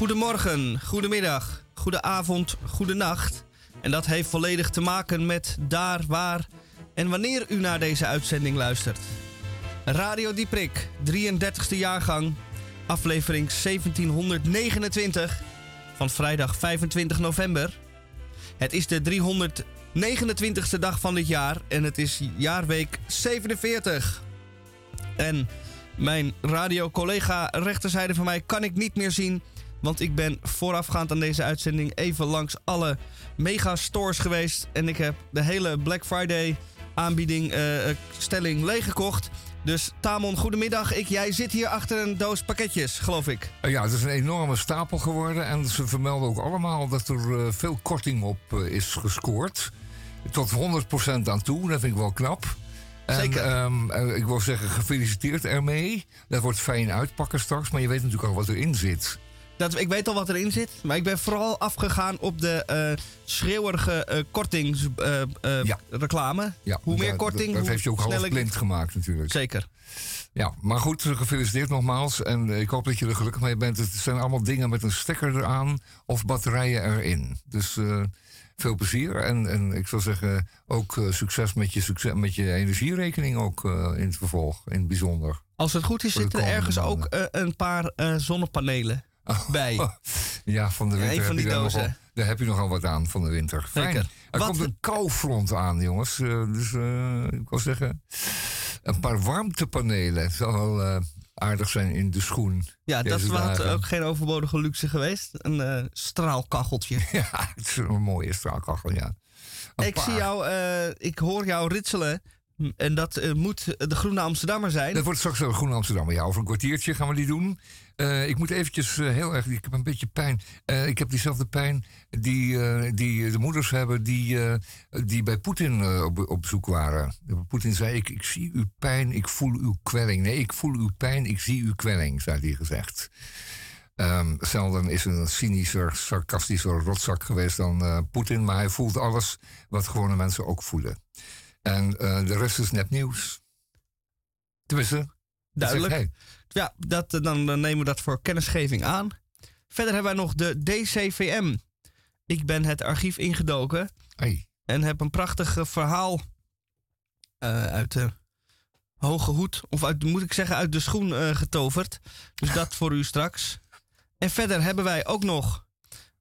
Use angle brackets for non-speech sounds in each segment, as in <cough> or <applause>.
Goedemorgen, goedemiddag, goedenavond, goedenacht. En dat heeft volledig te maken met daar, waar en wanneer u naar deze uitzending luistert. Radio Dieprik, 33ste jaargang, aflevering 1729 van vrijdag 25 november. Het is de 329ste dag van dit jaar en het is jaarweek 47. En mijn radio-collega rechterzijde van mij kan ik niet meer zien. Want ik ben voorafgaand aan deze uitzending even langs alle megastores geweest. En ik heb de hele Black Friday aanbieding uh, stelling leeggekocht. Dus Tamon, goedemiddag. Ik, jij zit hier achter een doos pakketjes, geloof ik. Eh, ja, het is een enorme stapel geworden. En ze vermelden ook allemaal dat er veel korting op is gescoord. Tot 100% aan toe. Dat vind ik wel knap. Zeker. En, um, ik wil zeggen, gefeliciteerd ermee. Dat wordt fijn uitpakken straks. Maar je weet natuurlijk al wat erin zit. Dat, ik weet al wat erin zit. Maar ik ben vooral afgegaan op de uh, schreeuwerige uh, kortingsreclame. Uh, ja. Hoe meer korting, Dat, dat heeft je ook half blind gemaakt natuurlijk. Zeker. Ja, maar goed, gefeliciteerd nogmaals. En ik hoop dat je er gelukkig mee bent. Het zijn allemaal dingen met een stekker eraan of batterijen erin. Dus veel plezier. En, en ik zou zeggen, ook succes, met je succes met je energierekening ook in het vervolg, in het bijzonder. Als het goed is, zitten er ergens ook een paar zonnepanelen <laughs> bij. ja, van de winter. Ja, die dozen. daar heb je nogal wat aan van de winter. Fijn. Er wat? komt een koufront aan, jongens. Uh, dus uh, ik wil zeggen, een paar warmtepanelen. Het zal wel uh, aardig zijn in de schoen. Ja, dat was ook geen overbodige luxe geweest. Een straalkacheltje. <laughs> ja, het is een mooie straalkachel, ja. ik zie jou, ik hoor jou ritselen en dat uh, moet de Groene Amsterdammer zijn. Dat wordt straks de Groene Amsterdammer. Ja, over een kwartiertje gaan we die doen. Uh, ik moet eventjes uh, heel erg... Ik heb een beetje pijn. ik heb diezelfde pijn die, die de moeders hebben... die, die bij Poetin op, op bezoek waren. Poetin zei, ik, ik zie uw pijn, ik voel uw kwelling. Nee, ik voel uw pijn, ik zie uw kwelling, zei hij gezegd. Um, Zelden is een cynischer, sarcastischer rotzak geweest dan Poetin... maar hij voelt alles wat gewone mensen ook voelen. En uh, de rest is net nieuws. Tenminste, duidelijk. Ja, dat, eh, dan, dan nemen we dat voor kennisgeving aan. Verder hebben wij nog de DCVM. Ik ben het archief ingedoken. Hey. En heb een prachtig verhaal uh, uit de hoge hoed. Of uit, moet ik zeggen, uit de schoen uh, getoverd. Dus dat voor u straks. En verder hebben wij ook nog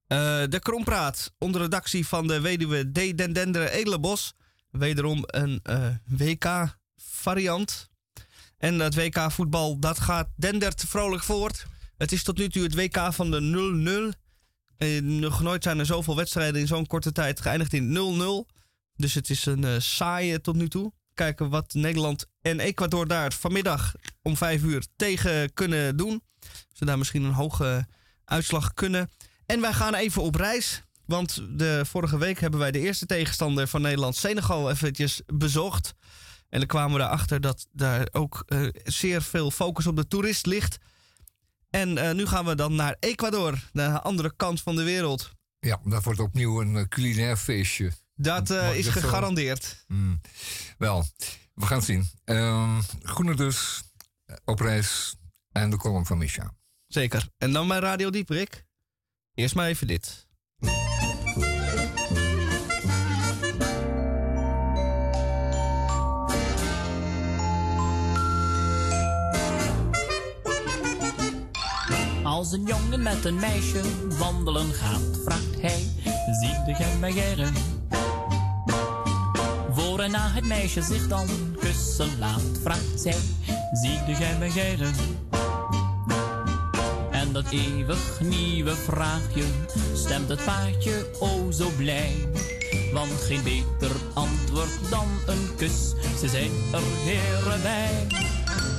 uh, de Krompraat. Onder redactie van de weduwe D. Dendendre Edelenbos. Wederom een uh, WK-variant. En dat WK-voetbal, dat gaat dendert vrolijk voort. Het is tot nu toe het WK van de 0-0. Eh, nog nooit zijn er zoveel wedstrijden in zo'n korte tijd geëindigd in 0-0. Dus het is een uh, saaie tot nu toe. Kijken wat Nederland en Ecuador daar vanmiddag om 5 uur tegen kunnen doen. Ze daar misschien een hoge uitslag kunnen. En wij gaan even op reis. Want de vorige week hebben wij de eerste tegenstander van Nederland, Senegal, eventjes bezocht. En dan kwamen we erachter dat daar ook uh, zeer veel focus op de toerist ligt. En uh, nu gaan we dan naar Ecuador, de andere kant van de wereld. Ja, dat wordt opnieuw een uh, culinair feestje. Dat is gegarandeerd. Mm. Wel, we gaan het zien. Um, Groene dus, op reis en de column van Misha. Zeker. En dan mijn Radio Dieprik. Eerst maar even dit. Als een jongen met een meisje wandelen gaat, vraagt hij: Zie jij mij? Voor en na het meisje zich dan kussen laat, vraagt zij: Zie jij mij? En dat eeuwig nieuwe vraagje stemt het paardje o zo blij. Want geen beter antwoord dan een kus, ze zijn er heren bij.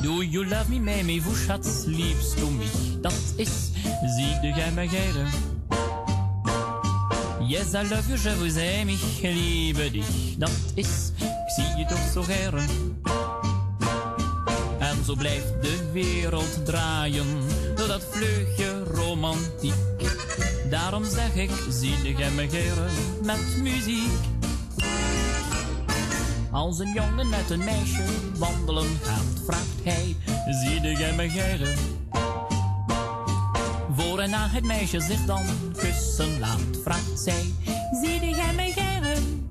Do you love me, Mamie, vous schatz, liebst du mich? Dat is, zie mij geren. Yes, I love you, je vous aime, ich liebe dich. Dat is, ik zie je toch zo geren. En zo blijft de wereld draaien, door dat vleugje romantiek. Daarom zeg ik, zie mij geren met muziek. Als een jongen met een meisje wandelen gaat, vraagt hij: Zie jij me geren? Voor Zodra het meisje zich dan kussen laat, vraagt zij: Zie jij mij geren?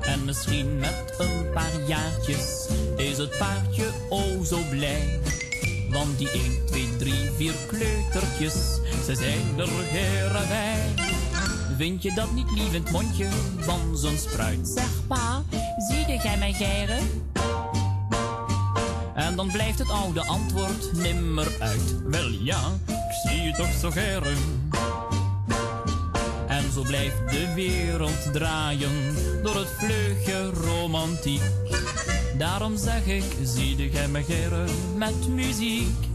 En misschien met een paar jaartjes is het paardje o zo blij. Want die 1, 2, 3, 4 kleutertjes, ze zijn er heren bij. Vind je dat niet lief in het mondje van zo'n spruit? Zeg pa, zie jij mij geren? En dan blijft het oude antwoord nimmer uit. Wel ja, ik zie je toch zo geren. En zo blijft de wereld draaien door het vleugje romantiek. Daarom zeg ik, zie jij me geren met muziek.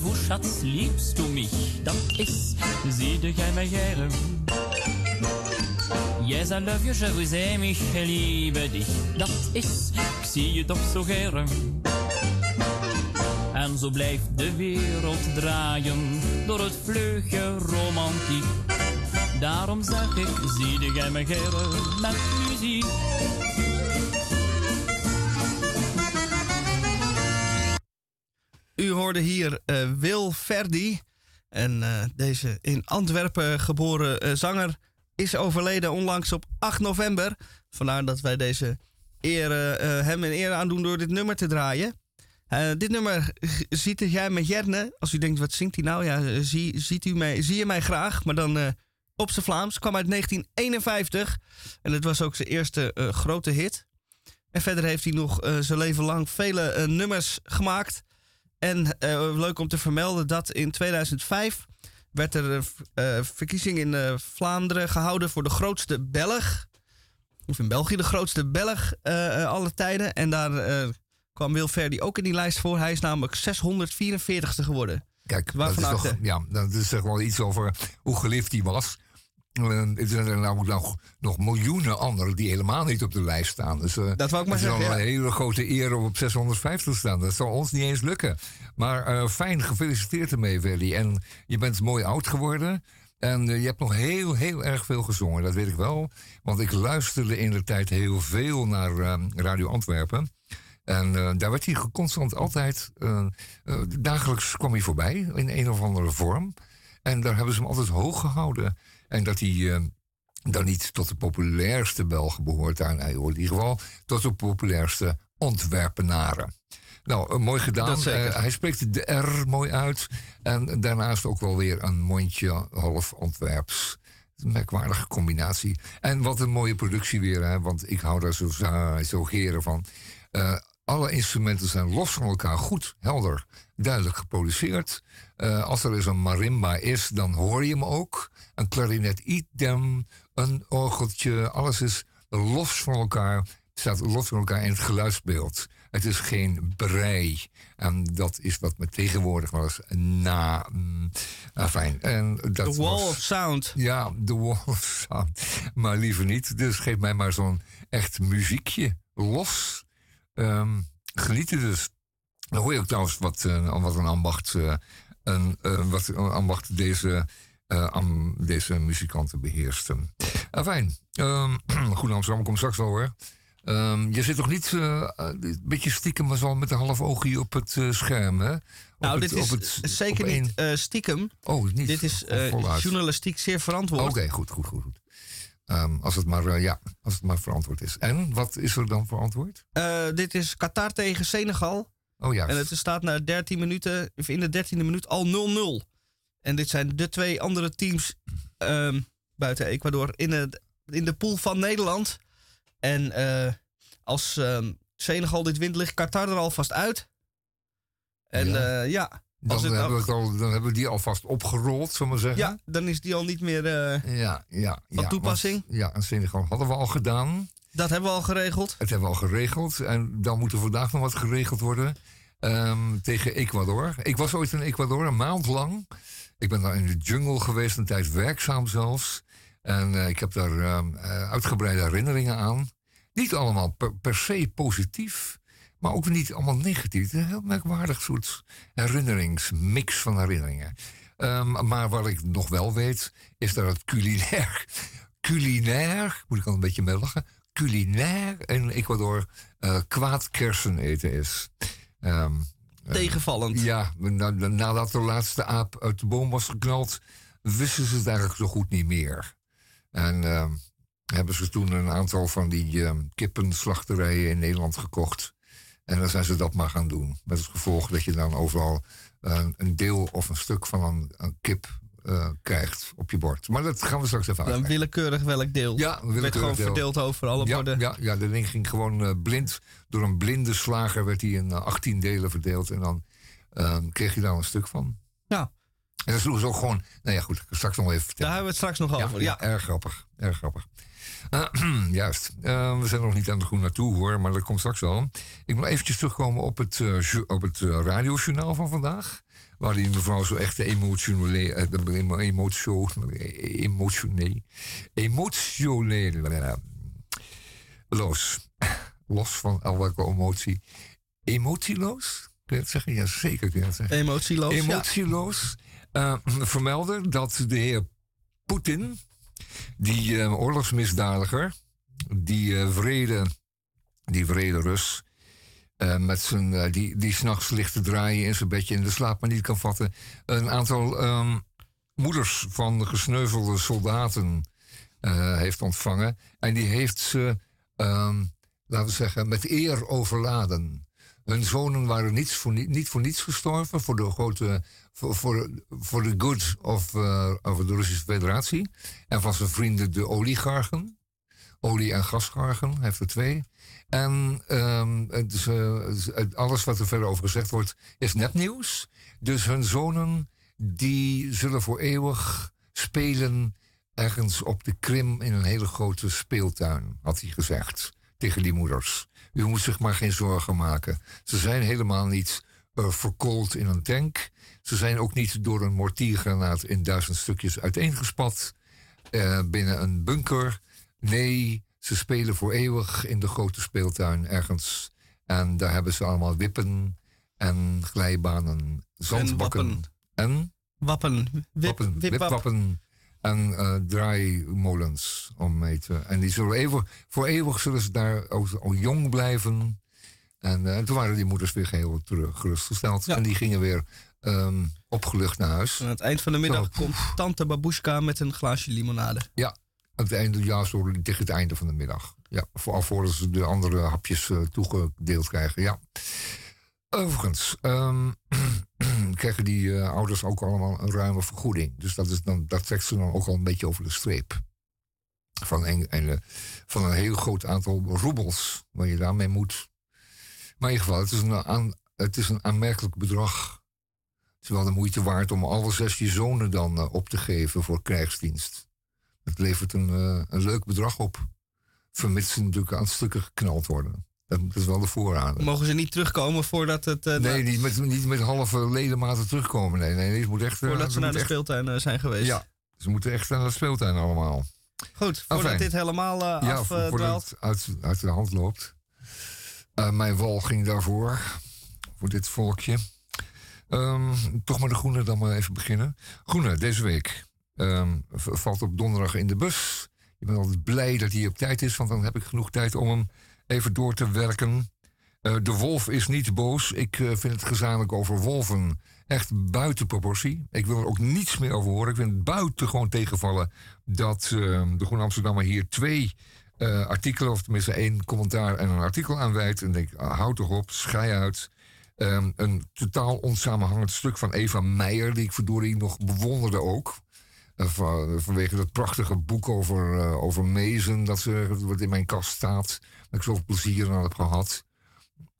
Vous schatz, liebst du mich? Dat is, zie jij mij geren? Yes, I love you, je vous aime, ich liebe dich. Dat is, ik zie je toch zo geren. En zo blijft de wereld draaien door het vleugje romantiek. Daarom zeg ik, zie jij mij geren met muziek. Hoorde hier uh, Wil Verdi. En uh, deze in Antwerpen geboren uh, zanger is overleden onlangs op 8 november. Vandaar dat wij deze hem een eer aandoen door dit nummer te draaien. dit nummer ziet jij met Jerne. Als u denkt, wat zingt hij nou? Ja, zie, ziet u mij, zie je mij graag, maar dan op zijn Vlaams. Kwam uit 1951 en het was ook zijn eerste grote hit. En verder heeft hij nog zijn leven lang vele nummers gemaakt. En uh, leuk om te vermelden dat in 2005 werd er een uh, verkiezing in uh, Vlaanderen gehouden voor de grootste Belg. Of in België de grootste Belg alle tijden. En daar kwam Wil Verdi ook in die lijst voor. Hij is namelijk 644ste geworden. Kijk, dat is, toch, ja, dat is zeg wel iets over hoe geliefd hij was. Er zijn namelijk nog, nog miljoenen anderen die helemaal niet op de lijst staan. Dus, uh, dat wou ik maar zeggen. Het is een hele grote eer om op 650 te staan. Dat zal ons niet eens lukken. Maar uh, fijn, gefeliciteerd ermee, Willy. En je bent mooi oud geworden. En je hebt nog heel, heel erg veel gezongen, dat weet ik wel. Want ik luisterde in de tijd heel veel naar Radio Antwerpen. En daar werd hij constant altijd, dagelijks kwam hij voorbij in een of andere vorm. En daar hebben ze hem altijd hoog gehouden. En dat hij uh, dan niet tot de populairste Belgen behoort. Daar, hij hoort in ieder geval tot de populairste Ontwerpenaren. Nou, uh, mooi gedaan. Uh, hij spreekt de R mooi uit. En daarnaast ook wel weer een mondje half Ontwerps. Een merkwaardige combinatie. En wat een mooie productie weer, hè, want ik hou daar zo, zo geren van. Uh, alle instrumenten zijn los van elkaar goed, helder, duidelijk geproduceerd. Uh, als er eens een marimba is, dan hoor je hem ook. Een klarinet idem, een orgeltje, alles is los van elkaar. staat los van elkaar in het geluidsbeeld. Het is geen brei. En dat is wat me tegenwoordig was na. Mm, fijn. The wall of sound. Ja, the wall of sound. Maar liever niet. Dus geef mij maar zo'n echt muziekje. Los. Um, genieten dus. Dan hoor je ook trouwens wat, uh, wat een ambacht, uh, een, uh, wat ambacht deze, am, deze muzikanten beheersten. fijn. Um, <clears throat> goed Amsterdam, kom straks wel hoor. Um, je zit toch niet een beetje stiekem, maar wel met een half oogje op het scherm, hè? Op nou, dit is het, zeker niet stiekem. Oh, niet. Dit is journalistiek zeer verantwoord. Oké, goed, goed, goed. goed. Um, als, het maar, ja, als het maar verantwoord is. En wat is er dan verantwoord? Dit is Qatar tegen Senegal. Oh ja. En het staat na 13 minuten, of in de 13e minuut al 0-0. En dit zijn de twee andere teams um, buiten Ecuador in, het, in de pool van Nederland. En uh, als um, Senegal dit wint, ligt Qatar er alvast uit. En ja, ja dan, hebben we al, dan hebben we die alvast opgerold, zullen we zeggen. Ja, dan is die al niet meer uh, ja, ja, van toepassing. Want, ja, en Senegal hadden we al gedaan. Dat hebben we al geregeld. Het hebben we al geregeld. En dan moet er vandaag nog wat geregeld worden. ehm, tegen Ecuador. Ik was ooit in Ecuador een maand lang. Ik ben daar in de jungle geweest, een tijd werkzaam zelfs. En eh, ik heb daar ehm, eh, uitgebreide herinneringen aan. Niet allemaal per, se positief, maar ook niet allemaal negatief. Een heel merkwaardig soort herinneringsmix van herinneringen. Ehm, maar wat ik nog wel weet, is dat het culinair, <laughs> culinair, moet ik al een beetje mee lachen, culinair in Ecuador uh, kwaad kersen eten is. Um, Tegenvallend. ja, nadat de laatste aap uit de boom was geknald, wisten ze het eigenlijk zo goed niet meer. En uh, hebben ze toen een aantal van die uh, kippenslachterijen in Nederland gekocht. En dan zijn ze dat maar gaan doen. Met het gevolg dat je dan overal een deel of een stuk van een, een kip uh, krijgt op je bord. Maar dat gaan we straks even uitleggen. Dan willekeurig welk deel? Ja, willekeurig werd gewoon deel. verdeeld over alle ja, borden. Ja, ja, de ding ging gewoon uh, blind. Door een blinde slager werd hij in 18 delen verdeeld. En dan kreeg je daar een stuk van. Ja. En dat is ook gewoon. Nou ja, goed, ik straks nog even vertellen. Daar hebben we het straks nog over. Ja, erg grappig. Erg grappig. <clears throat> Juist. Uh, we zijn nog niet aan de groen naartoe hoor, maar dat komt straks wel. Ik wil eventjes terugkomen op het, op het radiojournaal van vandaag. Waar die mevrouw zo echt emotionele, emotio, emotioneel, emotioneel, los, los van elke emotie, emotieloos? Kun je dat zeggen? Ja, zeker kun je dat zeggen. Emotieloos, Emotieloos. Ja. vermelden dat de heer Poetin, die uh, oorlogsmisdadiger, die uh, vrede, die vrede Rus, uh, met zijn, die, die s'nachts ligt te draaien in zijn bedje en de slaap maar niet kan vatten, een aantal um, moeders van gesneuvelde soldaten heeft ontvangen. En die heeft ze, um, laten we zeggen, met eer overladen. Hun zonen waren niets voor, niet voor niets gestorven voor de grote voor, voor, voor de good of, of de Russische Federatie. En van zijn vrienden de oligarchen. Olie- en gasgargen, heeft er twee. En het uh, alles wat er verder over gezegd wordt is nepnieuws. Dus hun zonen die zullen voor eeuwig spelen ergens op de Krim in een hele grote speeltuin, had hij gezegd tegen die moeders. U moet zich maar geen zorgen maken. Ze zijn helemaal niet uh, verkoold in een tank. Ze zijn ook niet door een mortiergranaat in duizend stukjes uiteengespat uh, binnen een bunker. Nee, ze spelen voor eeuwig in de grote speeltuin ergens. En daar hebben ze allemaal wippen en glijbanen, zandbakken en wappen. En wappen. Wip, wappen, wipwappen en uh, draaimolens om mee te. En die zullen eeuwig, voor eeuwig zullen ze daar ook, ook jong blijven. En uh, toen waren die moeders weer geheel terug gerustgesteld. Ja. En die gingen weer um, opgelucht naar huis. En aan het eind van de middag zo, komt tante Babushka met een glaasje limonade. Ja, aan het einde, ja, zo tegen het einde van de middag. Ja, vooral voordat ze de andere hapjes uh, toegedeeld krijgen. Ja. Overigens um, <clears throat> krijgen die uh, ouders ook allemaal een ruime vergoeding. Dus dat, is dan, dat trekt ze dan ook al een beetje over de streep. Van een, een, van een heel groot aantal roebels waar je daarmee moet. Maar in ieder geval, het is een, aan, het is een aanmerkelijk bedrag. Het is wel de moeite waard om alle zes je zonen dan op te geven voor krijgsdienst. Het levert een, uh, een leuk bedrag op. Vermits ze natuurlijk aan stukken geknald worden. Dat, is wel de voorraad. Mogen ze niet terugkomen voordat het... Uh, nee, niet met, niet met halve ledematen terugkomen. Nee, nee, nee moet echt... Voordat ze naar de echt, speeltuin zijn geweest. Ja, ze moeten echt naar de speeltuin allemaal. Goed, voordat enfin, dit helemaal uh, ja, afdwaalt. voordat het uit, uit de hand loopt. Uh, mijn wal ging daarvoor. Voor dit volkje. Um, toch maar de groene dan maar even beginnen. Groene, deze week. Um, valt op donderdag in de bus. Ik ben altijd blij dat hij op tijd is, want dan heb ik genoeg tijd om hem even door te werken. Uh, de wolf is niet boos. Ik uh, vind het gezamenlijk over wolven echt buiten proportie. Ik wil er ook niets meer over horen. Ik vind het buitengewoon tegenvallen dat uh, de Groene Amsterdammer hier twee uh, artikelen, of tenminste één commentaar en een artikel aanwijdt. En denk, houd toch op, schei uit. Um, een totaal onsamenhangend stuk van Eva Meijer, die ik verdorie nog bewonderde ook. Van, vanwege dat prachtige boek over, uh, over mezen, dat ze, wat in mijn kast staat. Dat ik zoveel plezier aan heb gehad.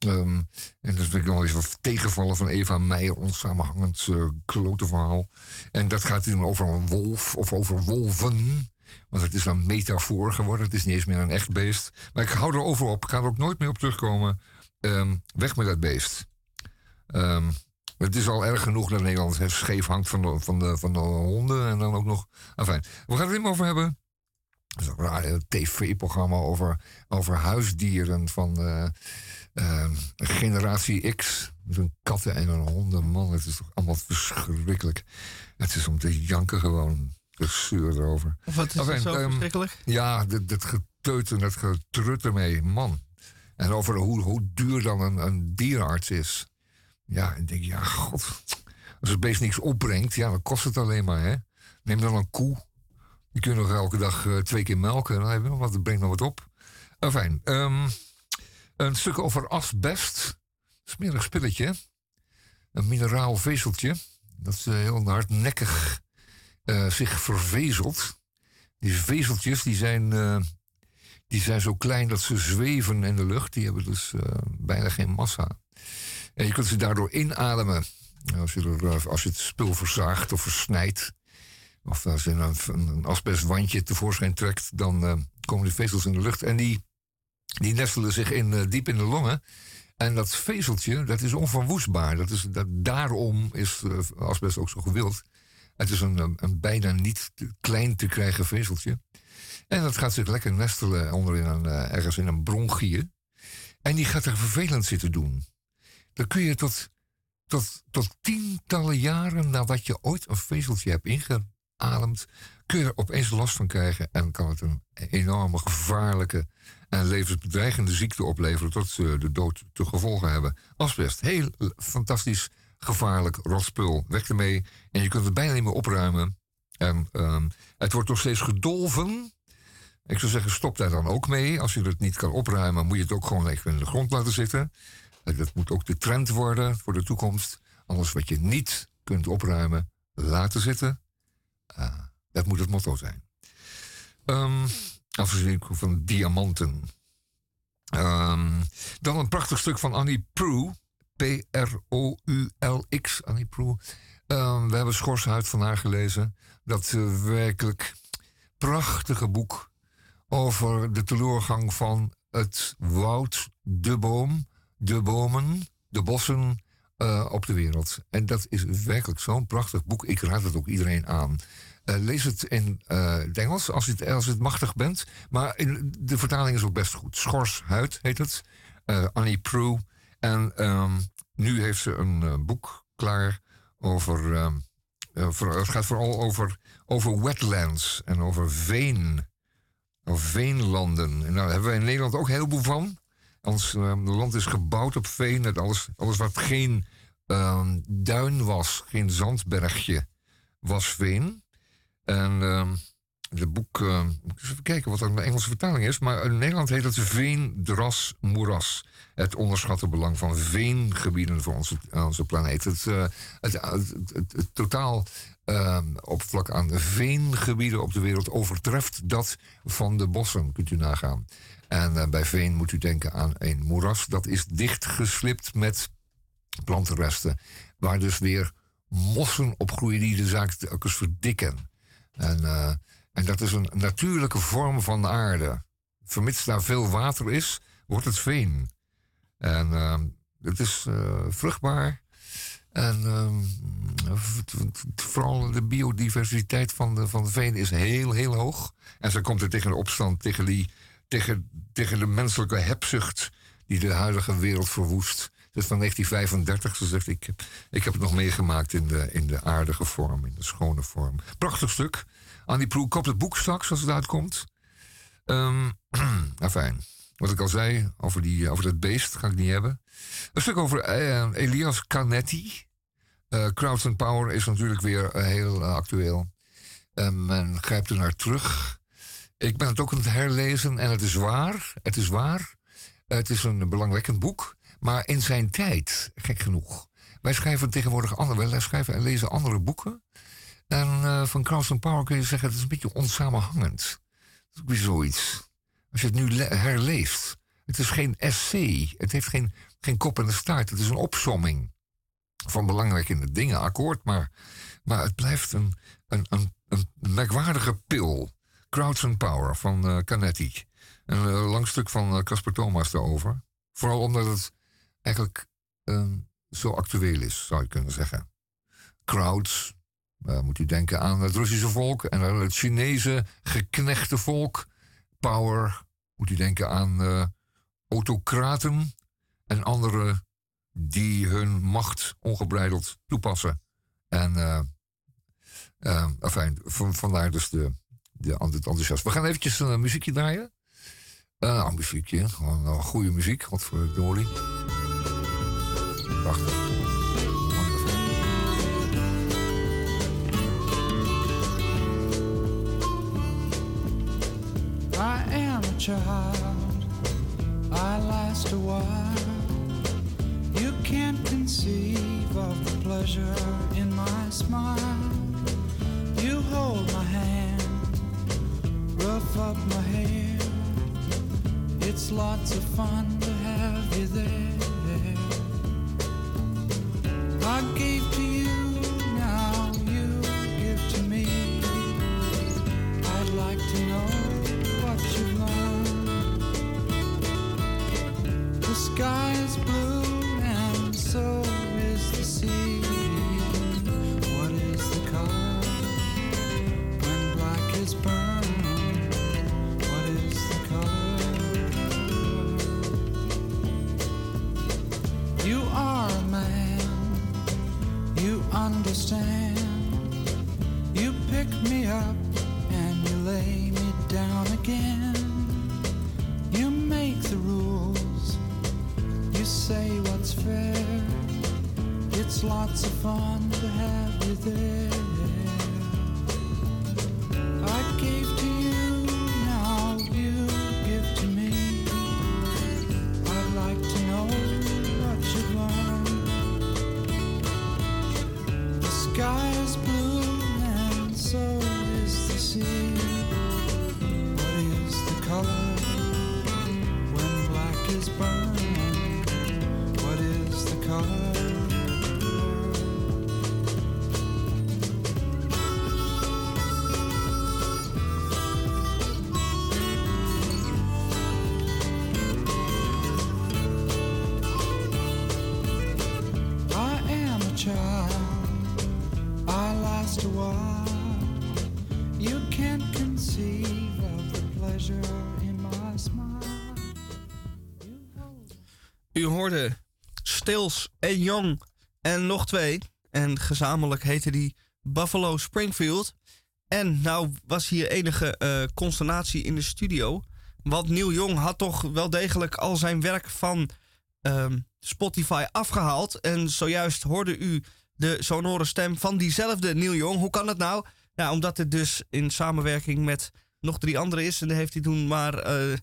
Um, en dus ben ik nog even tegenvallen van Eva Meijer, onsamenhangend uh, klote verhaal. En dat gaat dan over een wolf of over wolven. Want het is een metafoor geworden. Het is niet eens meer een echt beest. Maar ik hou erover op. Ik ga er ook nooit meer op terugkomen. Um, weg met dat beest. Ehm, het is al erg genoeg dat Nederland scheef hangt van de, van, de, van de honden. En dan ook nog. Enfin, we gaan het er over hebben. Een tv-programma over, over huisdieren van uh, uh, generatie X. Een katten en een honden. Man, het is toch allemaal verschrikkelijk. Het is om te janken gewoon. Gezeur erover. Wat is enfin, zo um, verschrikkelijk? Ja, dat, dat geteut en dat getrut ermee. Man. En over hoe, hoe duur dan een, een dierenarts is. Ja, en denk ja, god. Als het beest niks opbrengt, ja, dan kost het alleen maar, hè. Neem dan een koe. Die kun je nog elke dag uh, twee keer melken. Dan heb je nog wat, dat brengt nog wat op. Enfin, um, een stuk over asbest. Smerig spilletje. Een mineraal vezeltje. Dat is uh, heel hardnekkig uh, zich vervezelt. Die vezeltjes die zijn, die zijn zo klein dat ze zweven in de lucht. Die hebben dus bijna geen massa. En je kunt ze daardoor inademen. Als je, er, als je het spul verzaagt of versnijdt. Of als je een, een asbestwandje tevoorschijn trekt, dan uh, komen die vezels in de lucht. En die, die nestelen zich in, uh, diep in de longen. En dat vezeltje, dat is onverwoestbaar. Dat is, dat, daarom is asbest ook zo gewild. Het is een, een bijna niet klein te krijgen vezeltje. En dat gaat zich lekker nestelen onderin een, ergens in een bronchië. En die gaat er vervelend zitten doen dan kun je tot, tot, tot tientallen jaren nadat je ooit een vezeltje hebt ingeademd, kun je er opeens last van krijgen en kan het een enorme gevaarlijke en levensbedreigende ziekte opleveren tot ze de dood te gevolgen hebben. Asbest, heel fantastisch gevaarlijk rotspul. Weg ermee en je kunt het bijna niet meer opruimen. En um, het wordt nog steeds gedolven. Ik zou zeggen, stop daar dan ook mee. Als je het niet kan opruimen, moet je het ook gewoon even in de grond laten zitten. Dat moet ook de trend worden voor de toekomst. Alles wat je niet kunt opruimen, laten zitten. Uh, dat moet het motto zijn. Um, afgezien van diamanten. Um, dan een prachtig stuk van Annie Proulx. P-R-O-U-L-X. Annie Proulx. Um, we hebben Schorshuid van haar gelezen. Dat uh, werkelijk prachtige boek over de teleurgang van het woud, de boom de bomen, de bossen uh, op de wereld. En dat is werkelijk zo'n prachtig boek. Ik raad het ook iedereen aan. Uh, lees het in uh, het Engels als je het, als het machtig bent. Maar in, de vertaling is ook best goed. Schorshuid heet het. Annie Proulx. En um, nu heeft ze een boek klaar over. Voor, het gaat vooral over, over wetlands en over veen. Over veenlanden. En daar hebben wij in Nederland ook heel veel van. Ons uh, land is gebouwd op veen. Dat alles, alles wat geen uh, duin was, geen zandbergje, was veen. En uh, de boek, uh, even kijken wat de Engelse vertaling is. Maar in Nederland heet het veendras moeras. Het onderschatte belang van veengebieden voor onze, onze planeet. Het, het, het, totaal uh, oppervlak aan veengebieden op de wereld overtreft dat van de bossen, kunt u nagaan. En uh, bij veen moet u denken aan een moeras. Dat is dichtgeslipt met plantenresten. Waar dus weer mossen opgroeien die de zaak telkens verdikken. En, uh, en dat is een natuurlijke vorm van aarde. Vermits daar veel water is, wordt het veen. En uh, het is vruchtbaar. En uh, vooral de biodiversiteit van de, van veen is heel, heel hoog. En ze komt er tegen de opstand tegen die tegen, tegen de menselijke hebzucht die de huidige wereld verwoest. Dat is van 1935. Ze zegt, ik, ik heb het nog meegemaakt in de, in de aardige vorm, in de schone vorm. Prachtig stuk. Annie Proe koopt het boek straks als het uitkomt. <clears throat> Um, fijn. Wat ik al zei over, die, over dat beest ga ik niet hebben. Een stuk over uh, Elias Canetti. Uh, Crowds and Power is natuurlijk weer uh, heel actueel. Um, men grijpt er naar terug. Ik ben het ook aan het herlezen en het is waar. Het is waar. Het is een belangwekkend boek. Maar in zijn tijd, gek genoeg. Wij schrijven tegenwoordig andere, wij schrijven en lezen andere boeken. En uh, van Krauss Power kun je zeggen, het is een beetje onsamenhangend. Dat is ook weer zoiets. Als je het nu herleest. Het is geen essay. Het heeft geen, geen kop en een staart. Het is een opsomming van belangrijke dingen. Akkoord, maar, maar het blijft een, een, een, een merkwaardige pil. Crowds and Power van uh, Canetti. Een uh, lang stuk van uh, Casper Thomas daarover. Vooral omdat het eigenlijk ehm, zo actueel is, zou je kunnen zeggen. Crowds, moet u denken aan het Russische volk en het Chinese geknechte volk. Power, moet u denken aan autocraten en anderen die hun macht ongebreideld toepassen. En uh, uh, enfin, vandaar dus de, de, het enthousiasme. We gaan eventjes een muziekje draaien. Uh, een muziekje, gewoon goede muziek, wat voor Dory. Prachtig. I am a child, I last a while. You can't conceive of the pleasure in my smile. You hold my hand, rough up my hair. It's lots of fun to have you there. U hoorde Stills en Young en nog twee. En gezamenlijk heette die Buffalo Springfield. En nou was hier enige eh, consternatie in de studio. Want Neil Young had toch wel degelijk al zijn werk van ehm, Spotify afgehaald. En zojuist hoorde u de sonore stem van diezelfde Neil Young. Hoe kan het nou? Nou, omdat het dus in samenwerking met nog drie anderen is. En dat heeft hij toen maar eh,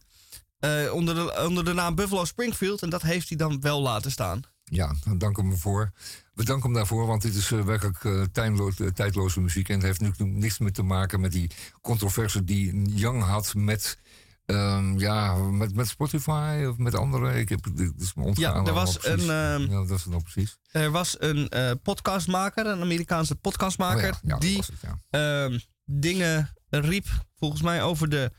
eh, onder, de, onder de naam Buffalo Springfield. En dat heeft hij dan wel laten staan. Ja, dan dank hem voor. We danken hem daarvoor, want dit is eh, werkelijk tijdloos- eh, tijdloze muziek. En het heeft natuurlijk niks meer te maken met die controverse die Young had met, ehm, ja, met, met Spotify of met anderen. Ik heb, dit is me ontgaan Ja, er was een, ehm, ja, dat is het nou precies. Er was een podcastmaker, een Amerikaanse podcastmaker, Oh ja, ja, dat die het, ehm, dingen riep, volgens mij, over de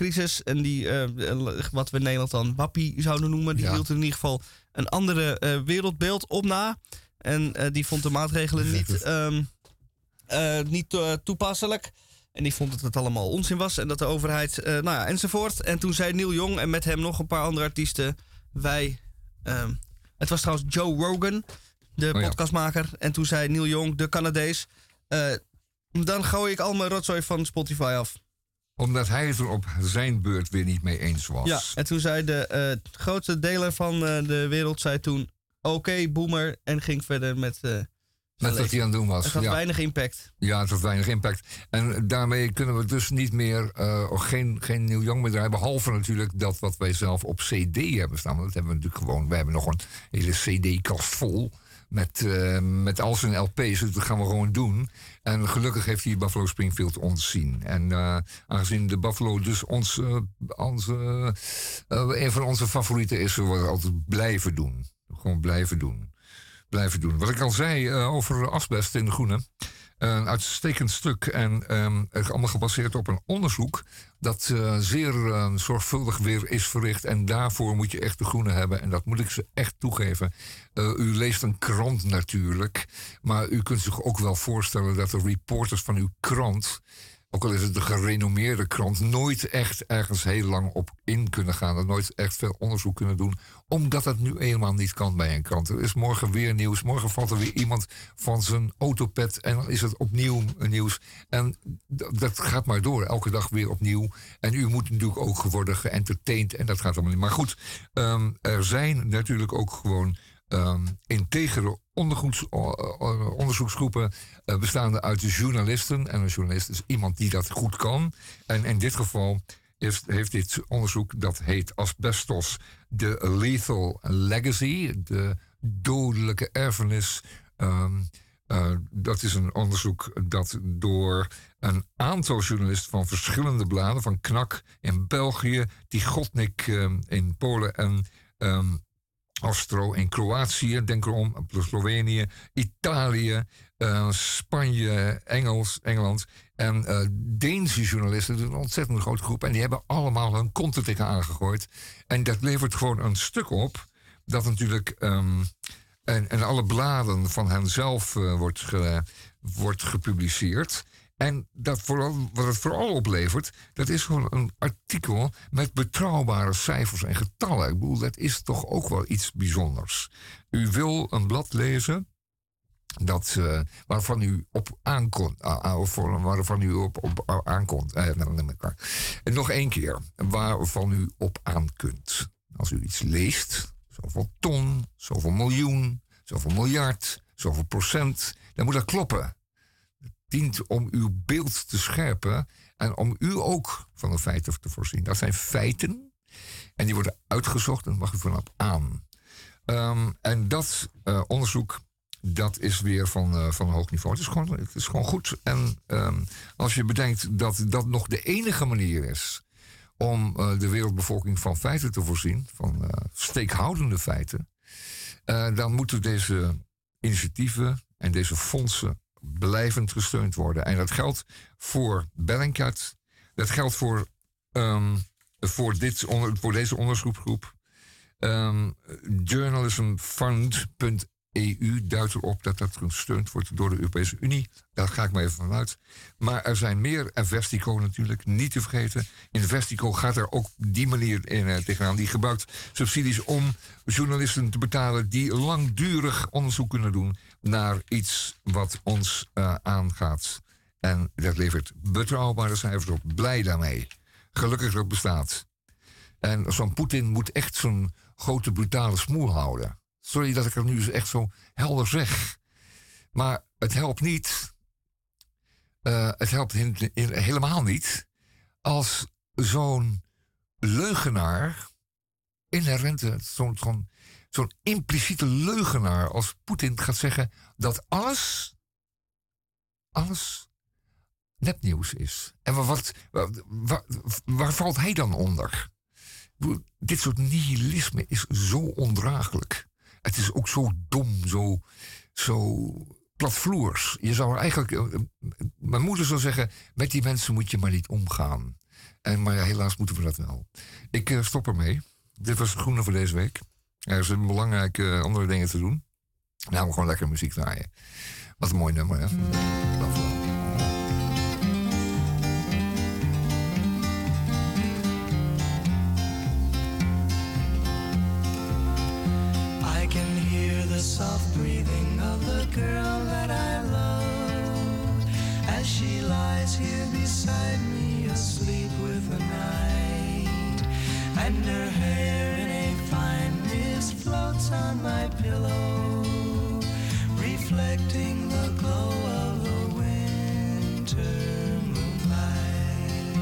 coronacrisis. En die, eh, wat we in Nederland dan wappie zouden noemen. Die Ja. hield in ieder geval een andere eh, wereldbeeld op na. En eh, die vond de maatregelen niet, ehm, eh, niet eh, toepasselijk. En die vond dat het allemaal onzin was. En dat de overheid, eh, nou ja, enzovoort. En toen zei Neil Young en met hem nog een paar andere artiesten. Wij, ehm, het was trouwens Joe Rogan, de Oh ja. podcastmaker. En toen zei Neil Young, de Canadees. eh, dan gooi ik al mijn rotzooi van Spotify af. Omdat hij het er op zijn beurt weer niet mee eens was. Ja, en toen zei de eh, grootste deler van eh, de wereld zei toen... Oké, boomer. En ging verder met... eh, Met wat hij aan het doen was. Het had ja. weinig impact. Ja, het had weinig impact. En daarmee kunnen we dus niet meer, eh, geen, geen Neil Young meer draaien. Behalve natuurlijk dat wat wij zelf op CD hebben staan. Want dat hebben we natuurlijk gewoon. We hebben nog een hele CD-kast vol. Met, eh, met al zijn LP's. Dus dat gaan we gewoon doen. En gelukkig heeft hij Buffalo Springfield ontzien. En eh, aangezien de Buffalo dus ons, eh, onze, een van onze favorieten is, zullen we altijd blijven doen. Gewoon blijven doen. Blijven doen. Wat ik al zei over asbest in de groene. Een uitstekend stuk en um, allemaal gebaseerd op een onderzoek dat uh, zeer uh, zorgvuldig weer is verricht. En daarvoor moet je echt de groene hebben. En dat moet ik ze echt toegeven. Uh, u leest een krant natuurlijk. Maar u kunt zich ook wel voorstellen dat de reporters van uw krant ook al is het een gerenommeerde krant, nooit echt ergens heel lang op in kunnen gaan. En nooit echt veel onderzoek kunnen doen. Omdat het nu eenmaal niet kan bij een krant. Er is morgen weer nieuws. Morgen valt er weer iemand van zijn autopet. En dan is het opnieuw nieuws. En dat gaat maar door. Elke dag weer opnieuw. En u moet natuurlijk ook worden geëntertained. En dat gaat allemaal niet. Maar goed, um, er zijn natuurlijk ook gewoon um, integere onderzoeksgroepen uh, bestaande uit journalisten. En een journalist is iemand die dat goed kan. En in dit geval heeft, heeft dit onderzoek, dat heet Asbestos, de Lethal Legacy, de dodelijke erfenis. Uh, dat is een onderzoek dat door een aantal journalisten van verschillende bladen, van KNAK in België, Tigotnik um, in Polen en Ostro in Kroatië, denk erom, Slovenië, Italië, uh, Spanje, Engels, Engeland en uh, Deense journalisten. Een ontzettend grote groep. En die hebben allemaal hun kont tegen aangegooid. En dat levert gewoon een stuk op dat natuurlijk. Um, en, en alle bladen van hen zelf uh, wordt, wordt gepubliceerd. En dat vooral, wat het vooral oplevert, dat is gewoon een artikel met betrouwbare cijfers en getallen. Ik bedoel, dat is toch ook wel iets bijzonders. U wil een blad lezen dat, uh, waarvan u op aankomt, uh, of waarvan u op, op aankomt. Uh, en nog één keer, waarvan u op aan kunt. Als u iets leest, zoveel ton, zoveel miljoen, zoveel miljard, zoveel procent, dan moet dat kloppen dient om uw beeld te scherpen en om u ook van de feiten te voorzien. Dat zijn feiten en die worden uitgezocht en mag u vanaf aan. Um, en dat uh, onderzoek, dat is weer van, uh, van hoog niveau. Het is gewoon, het is gewoon goed. En um, als je bedenkt dat dat nog de enige manier is om uh, de wereldbevolking van feiten te voorzien, van steekhoudende feiten, dan moeten deze initiatieven en deze fondsen blijvend gesteund worden. En dat geldt voor Bellingcat. Dat geldt voor, um, voor, dit, voor deze onderzoeksgroep. Um, journalismfund.eu duidt erop dat dat gesteund wordt door de Europese Unie. Daar ga ik maar even vanuit. Maar er zijn meer. En Vestico natuurlijk, niet te vergeten. Investico gaat er ook die manier in, uh, tegenaan. Die gebruikt subsidies om journalisten te betalen die langdurig onderzoek kunnen doen naar iets wat ons uh, aangaat. En dat levert betrouwbare cijfers op. Blij daarmee. Gelukkig dat bestaat. En zo'n Poetin moet echt zo'n grote brutale smoel houden. Sorry dat ik het nu echt zo helder zeg. Maar het helpt niet. Uh, het helpt in, helemaal niet. Als zo'n leugenaar. Inherente, zo'n zo zo'n impliciete leugenaar als Poetin gaat zeggen dat alles, alles nepnieuws is. En wat, wat, waar, valt hij dan onder? Dit soort nihilisme is zo ondraaglijk. Het is ook zo dom, zo, zo platvloers. Je zou eigenlijk. Eh, eh, mijn moeder zou zeggen: met die mensen moet je maar niet omgaan. En, maar ja, helaas moeten we dat wel. Ik uh, stop ermee. Dit was het groene voor deze week. Er zijn belangrijke andere dingen te doen. Nou, gewoon lekker muziek draaien. Wat een mooi nummer, hè? I can hear the soft breathing of the girl that I love as she lies here beside me, asleep with the night, and her hair on my pillow, reflecting the glow of the winter moonlight.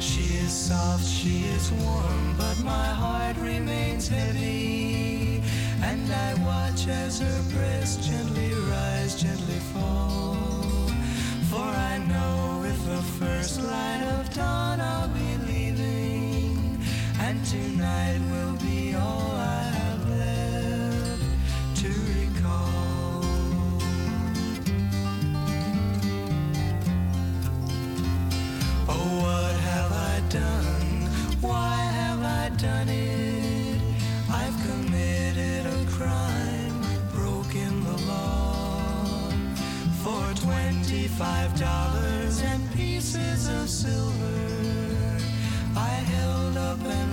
She is soft, she is warm, but my heart remains heavy, and I watch as her breast gently rise, gently fall. For I know with the first light of dawn tonight will be all I have left to recall. Oh, what have I done? Why have I done it? I've committed a crime, broken the law for twenty-five dollars and pieces of silver. I held up and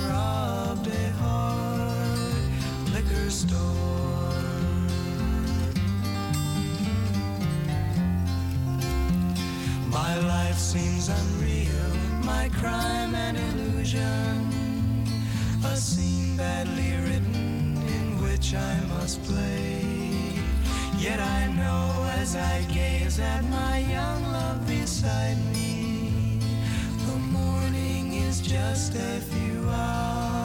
My life seems unreal, my crime an illusion, a scene badly written in which I must play. Yet I know as I gaze at my young love beside me, the morning is just a few hours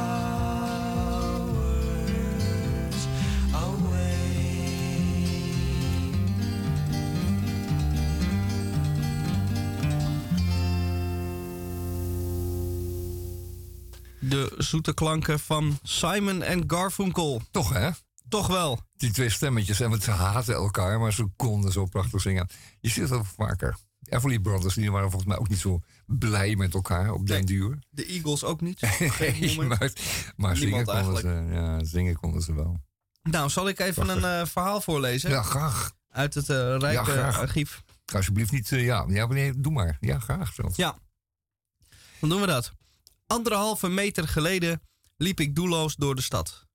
De zoete klanken van Simon en Garfunkel. Toch hè? Toch wel. Die twee stemmetjes, en ze haten elkaar, maar ze konden zo prachtig zingen. Je ziet dat vaker. Everly Brothers, die waren volgens mij ook niet zo blij met elkaar op den duur. De Eagles ook niet. <laughs> Nee, maar maar zingen, konden ze, ja, zingen konden ze wel. Nou, zal ik even een eh, verhaal voorlezen? Ja, graag. Uit het eh, rijke Ja, archief. Alsjeblieft niet, eh, ja, ja, nee, doe maar. Ja, graag zelfs. Ja, dan doen we dat. Anderhalve meter geleden liep ik doelloos door de stad.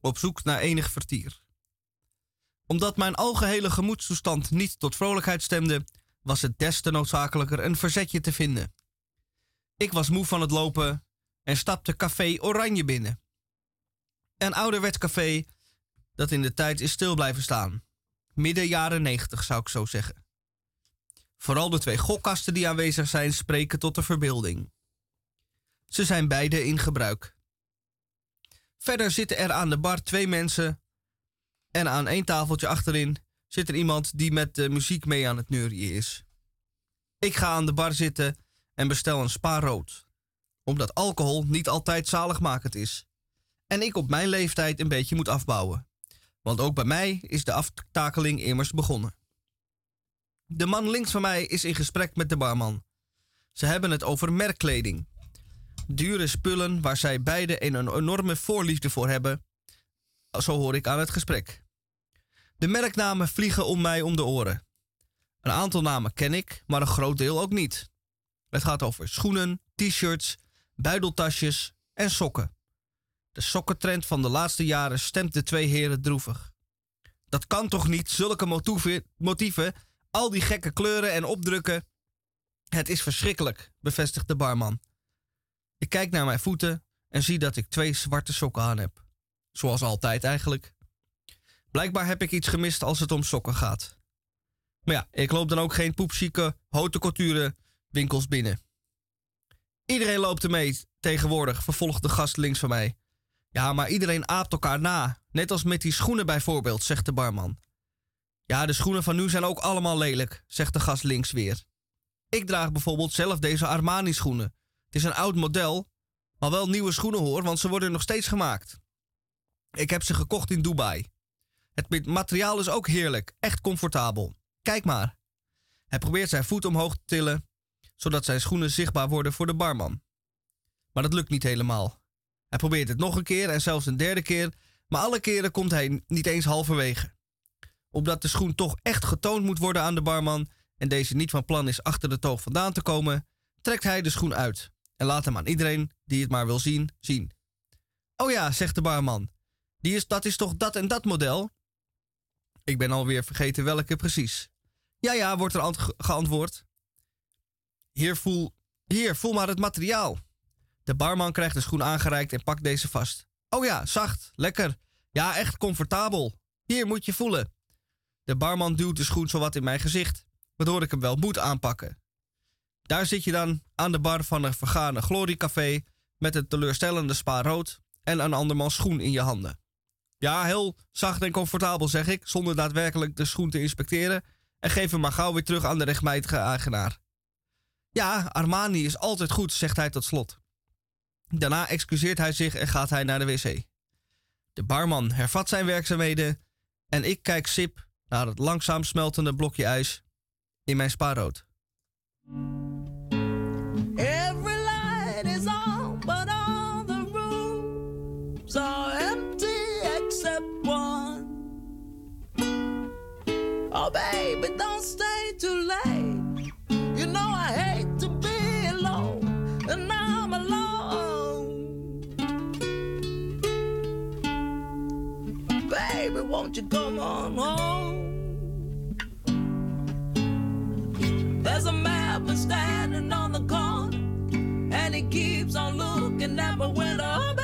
Op zoek naar enig vertier. Omdat mijn algehele gemoedstoestand niet tot vrolijkheid stemde, was het des te noodzakelijker een verzetje te vinden. Ik was moe van het lopen en stapte Café Oranje binnen. Een ouderwets café dat in de tijd is stil blijven staan. Midden jaren negentig zou ik zo zeggen. Vooral de twee gokkasten die aanwezig zijn spreken tot de verbeelding. Ze zijn beide in gebruik. Verder zitten er aan de bar twee mensen en aan één tafeltje achterin zit er iemand die met de muziek mee aan het neurien is. Ik ga aan de bar zitten en bestel een spa rood, omdat alcohol niet altijd zaligmakend is. En ik op mijn leeftijd een beetje moet afbouwen, want ook bij mij is de aftakeling immers begonnen. De man links van mij is in gesprek met de barman. Ze hebben het over merkkleding. Dure spullen waar zij beiden een enorme voorliefde voor hebben. Zo hoor ik aan het gesprek. De merknamen vliegen om mij om de oren. Een aantal namen ken ik, maar een groot deel ook niet. Het gaat over schoenen, t-shirts, buideltasjes en sokken. De sokkentrend van de laatste jaren stemt de twee heren droevig. Dat kan toch niet, zulke motieven al die gekke kleuren en opdrukken. Het is verschrikkelijk, bevestigt de barman. Ik kijk naar mijn voeten en zie dat ik twee zwarte sokken aan heb. Zoals altijd eigenlijk. Blijkbaar heb ik iets gemist als het om sokken gaat. Maar ja, ik loop dan ook geen poepchique haute couture winkels binnen. Iedereen loopt ermee tegenwoordig, vervolgt de gast links van mij. Ja, maar iedereen aapt elkaar na. Net als met die schoenen bijvoorbeeld, zegt de barman. Ja, de schoenen van nu zijn ook allemaal lelijk, zegt de gast links weer. Ik draag bijvoorbeeld zelf deze Armani schoenen. Het is een oud model, maar wel nieuwe schoenen hoor, want ze worden nog steeds gemaakt. Ik heb ze gekocht in Dubai. Het materiaal is ook heerlijk, echt comfortabel. Kijk maar. Hij probeert zijn voet omhoog te tillen, zodat zijn schoenen zichtbaar worden voor de barman. Maar dat lukt niet helemaal. Hij probeert het nog een keer en zelfs een derde keer, maar alle keren komt hij niet eens halverwege. Omdat de schoen toch echt getoond moet worden aan de barman en deze niet van plan is achter de toog vandaan te komen, trekt hij de schoen uit en laat hem aan iedereen die het maar wil zien, zien. Oh ja, zegt de barman, die is, dat is toch dat en dat model? Ik ben alweer vergeten welke precies. Ja, ja, wordt er ant- geantwoord. Hier voel, hier, voel maar het materiaal. De barman krijgt de schoen aangereikt en pakt deze vast. Oh ja, zacht, lekker. Ja, echt comfortabel. Hier moet je voelen. De barman duwt de schoen zowat in mijn gezicht, waardoor ik hem wel moet aanpakken. Daar zit je dan aan de bar van een vergane gloriecafé met een teleurstellende spa rood en een andermans schoen in je handen. Ja, heel zacht en comfortabel zeg ik, zonder daadwerkelijk de schoen te inspecteren en geef hem maar gauw weer terug aan de rechtmijtige eigenaar. Ja, Armani is altijd goed, zegt hij tot slot. Daarna excuseert hij zich en gaat hij naar de wc. De barman hervat zijn werkzaamheden en ik kijk sip naar het langzaam smeltende blokje ijs in mijn spaarrood. Every light is on, but all the rooms are empty except one. Oh, baby, don't stay too late. You know I hate to be alone, and I'm alone. Baby, won't you come on home? Keeps on looking at my window.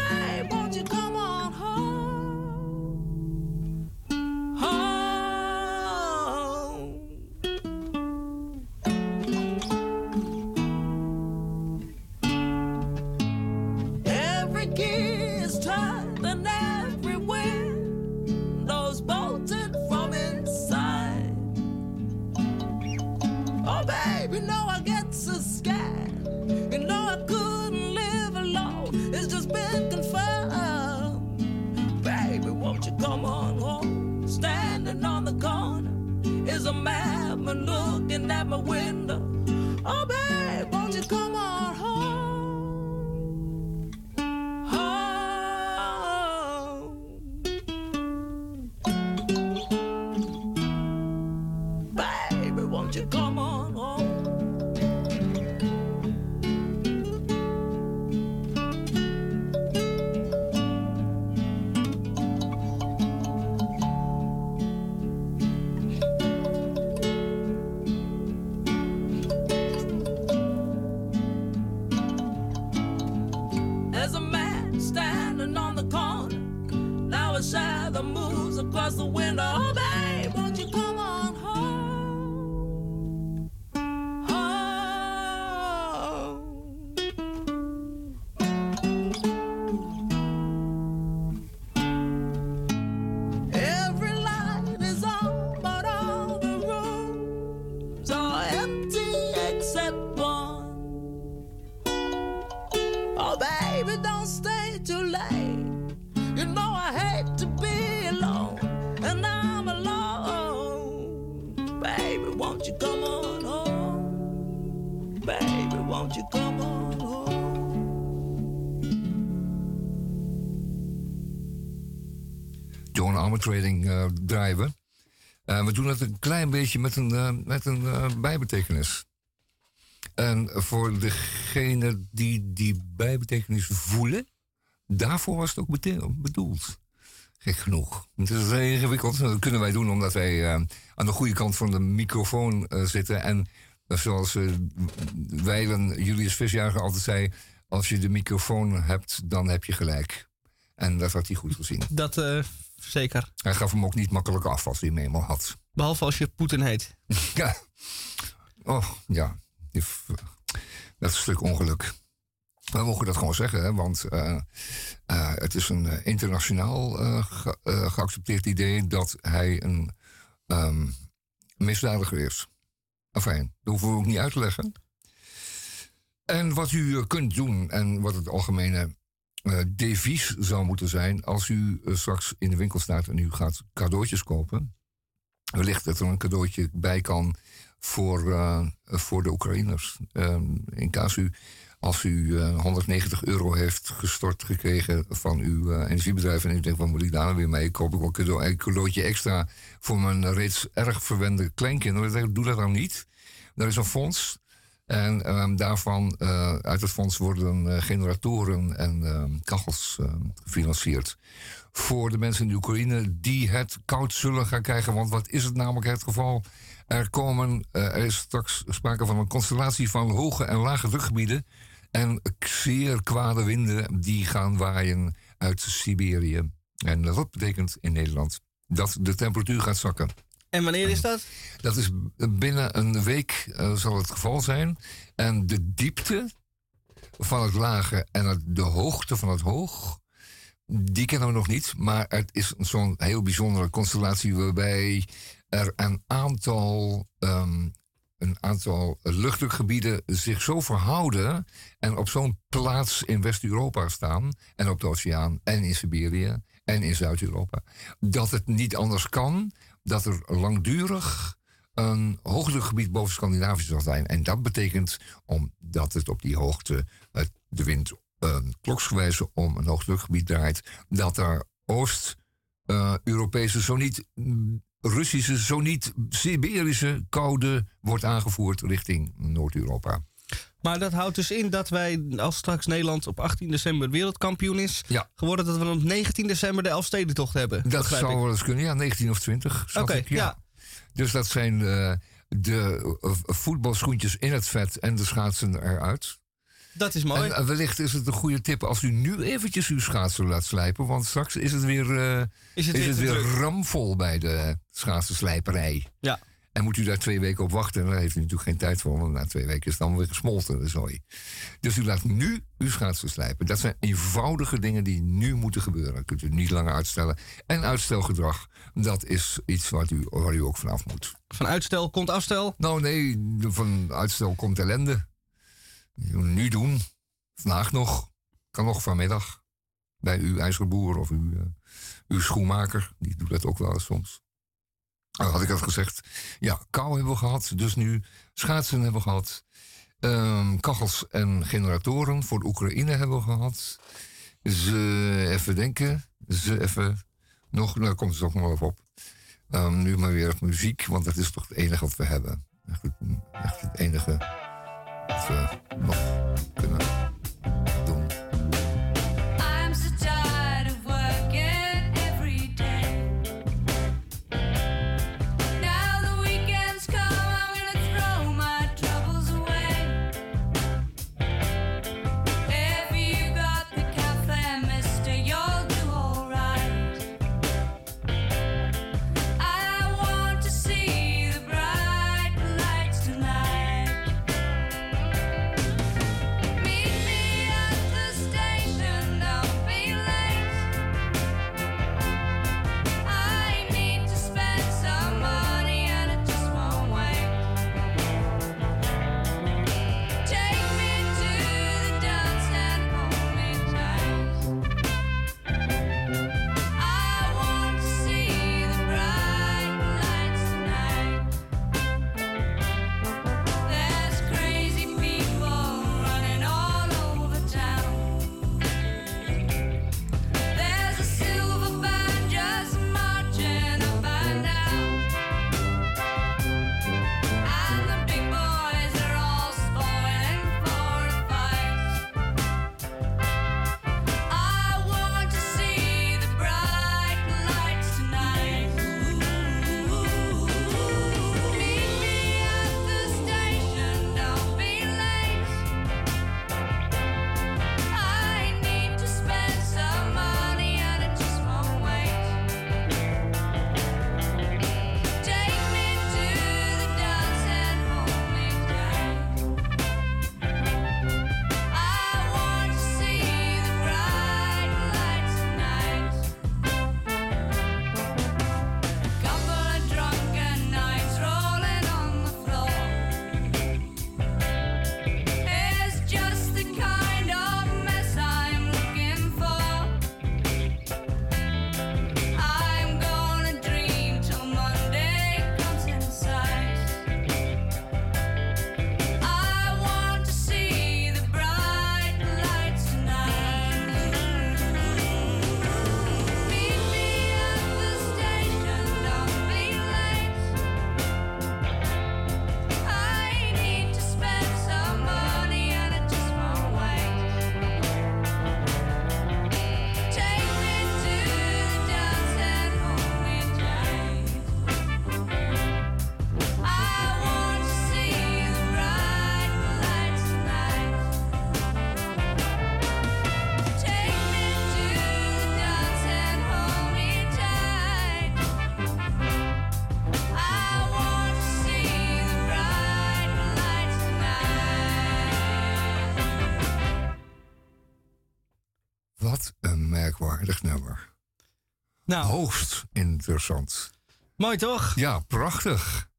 Trading eh, draaien we. Eh, we doen het een klein beetje met een, eh, met een eh, bijbetekenis. En voor degene die die bijbetekenis voelen, daarvoor was het ook bedoeld. Gek genoeg. Het is heel ingewikkeld. Dat kunnen wij doen omdat wij eh, aan de goede kant van de microfoon eh, zitten. En eh, zoals uh, Weilen Julius Visjager altijd zei... als je de microfoon hebt, dan heb je gelijk. En dat had hij goed gezien. Dat eh, zeker. Hij gaf hem ook niet makkelijk af als hij hem eenmaal had. Behalve als je Poetin heet. <laughs> Ja. Oh, ja. Dat is een stuk ongeluk. We mogen dat gewoon zeggen, hè, want eh, eh, het is een eh, internationaal ge- geaccepteerd idee dat hij een ehm, misdadiger is. Enfin, dat hoeven we ook niet uit te leggen. En wat u kunt doen en wat het algemene eh devies zou moeten zijn als u eh, straks in de winkel staat en u gaat cadeautjes kopen. Wellicht dat er een cadeautje bij kan voor, eh, voor de Oekraïners. Ehm, in casu, als u eh, 190 euro heeft gestort gekregen van uw energiebedrijf... en u denkt, wat moet ik daar nou weer mee? Koop ik wel een cadeautje extra voor mijn reeds erg verwende kleinkinderen. Doe dat dan niet. Er is een fonds en ehm, daarvan, eh, uit het fonds worden eh, generatoren en ehm, kachels ehm, gefinancierd. Voor de mensen in de Oekraïne die het koud zullen gaan krijgen. Want wat is het namelijk het geval? Er, komen, eh, er is straks sprake van een constellatie van hoge en lage drukgebieden. En zeer kwade winden die gaan waaien uit Siberië. En dat betekent in Nederland dat de temperatuur gaat zakken. En wanneer is dat? Dat is binnen een week eh, zal het geval zijn. En de diepte van het lage en het- de hoogte van het hoog, die kennen we nog niet. Maar het is zo'n heel bijzondere constellatie waarbij er een aantal, ehm, een aantal luchtdrukgebieden zich zo verhouden en op zo'n plaats in West-Europa staan en op de oceaan en in Siberië en in Zuid-Europa, dat het niet anders kan dat er langdurig een hoogdrukgebied boven Scandinavië zal zijn. En dat betekent, omdat het op die hoogte de wind uh, kloksgewijze om een hoogdrukgebied draait, dat er Oost-Europese, zo niet mm, Russische, zo niet Siberische koude wordt aangevoerd richting Noord-Europa. Maar dat houdt dus in dat wij, als straks Nederland op 18 december wereldkampioen is Ja. geworden, dat we dan op 19 december de Elfstedentocht hebben. Dat zou wel eens kunnen, ja, 19 of 20. schat Oké, ja. Dus dat zijn eh, de eh, voetbalschoentjes in het vet en de schaatsen eruit. Dat is mooi. En eh, wellicht is het een goede tip als u nu eventjes uw schaatsen laat slijpen. Want straks is het weer, is het is weer, het te weer ramvol bij de schaatsenslijperij. Ja. En moet u daar twee weken op wachten, daar heeft u natuurlijk geen tijd voor. Want na twee weken is het dan weer gesmolten, de zooi. Dus u laat nu uw schaatsen slijpen. Dat zijn eenvoudige dingen die nu moeten gebeuren. Dat kunt u niet langer uitstellen. En uitstelgedrag, dat is iets wat u, waar u ook vanaf moet. Van uitstel komt afstel. Nou nee, van uitstel komt ellende. Nu doen. Vandaag nog. Kan nog vanmiddag. Bij uw ijzerboer of uw, eh, uw schoenmaker. Die doet dat ook wel eens soms. Oh, had ik dat gezegd. Ja, kou hebben we gehad. Dus nu schaatsen hebben we gehad. Ehm, kachels en generatoren voor de Oekraïne hebben we gehad. Ze even denken. Ze even nog. Nou, komt het toch nog wel even op. Ehm, nu maar weer muziek, want dat is toch het enige wat we hebben. Echt echt het enige wat we nog kunnen Nou, Hoogst interessant. mooi toch? Ja, prachtig.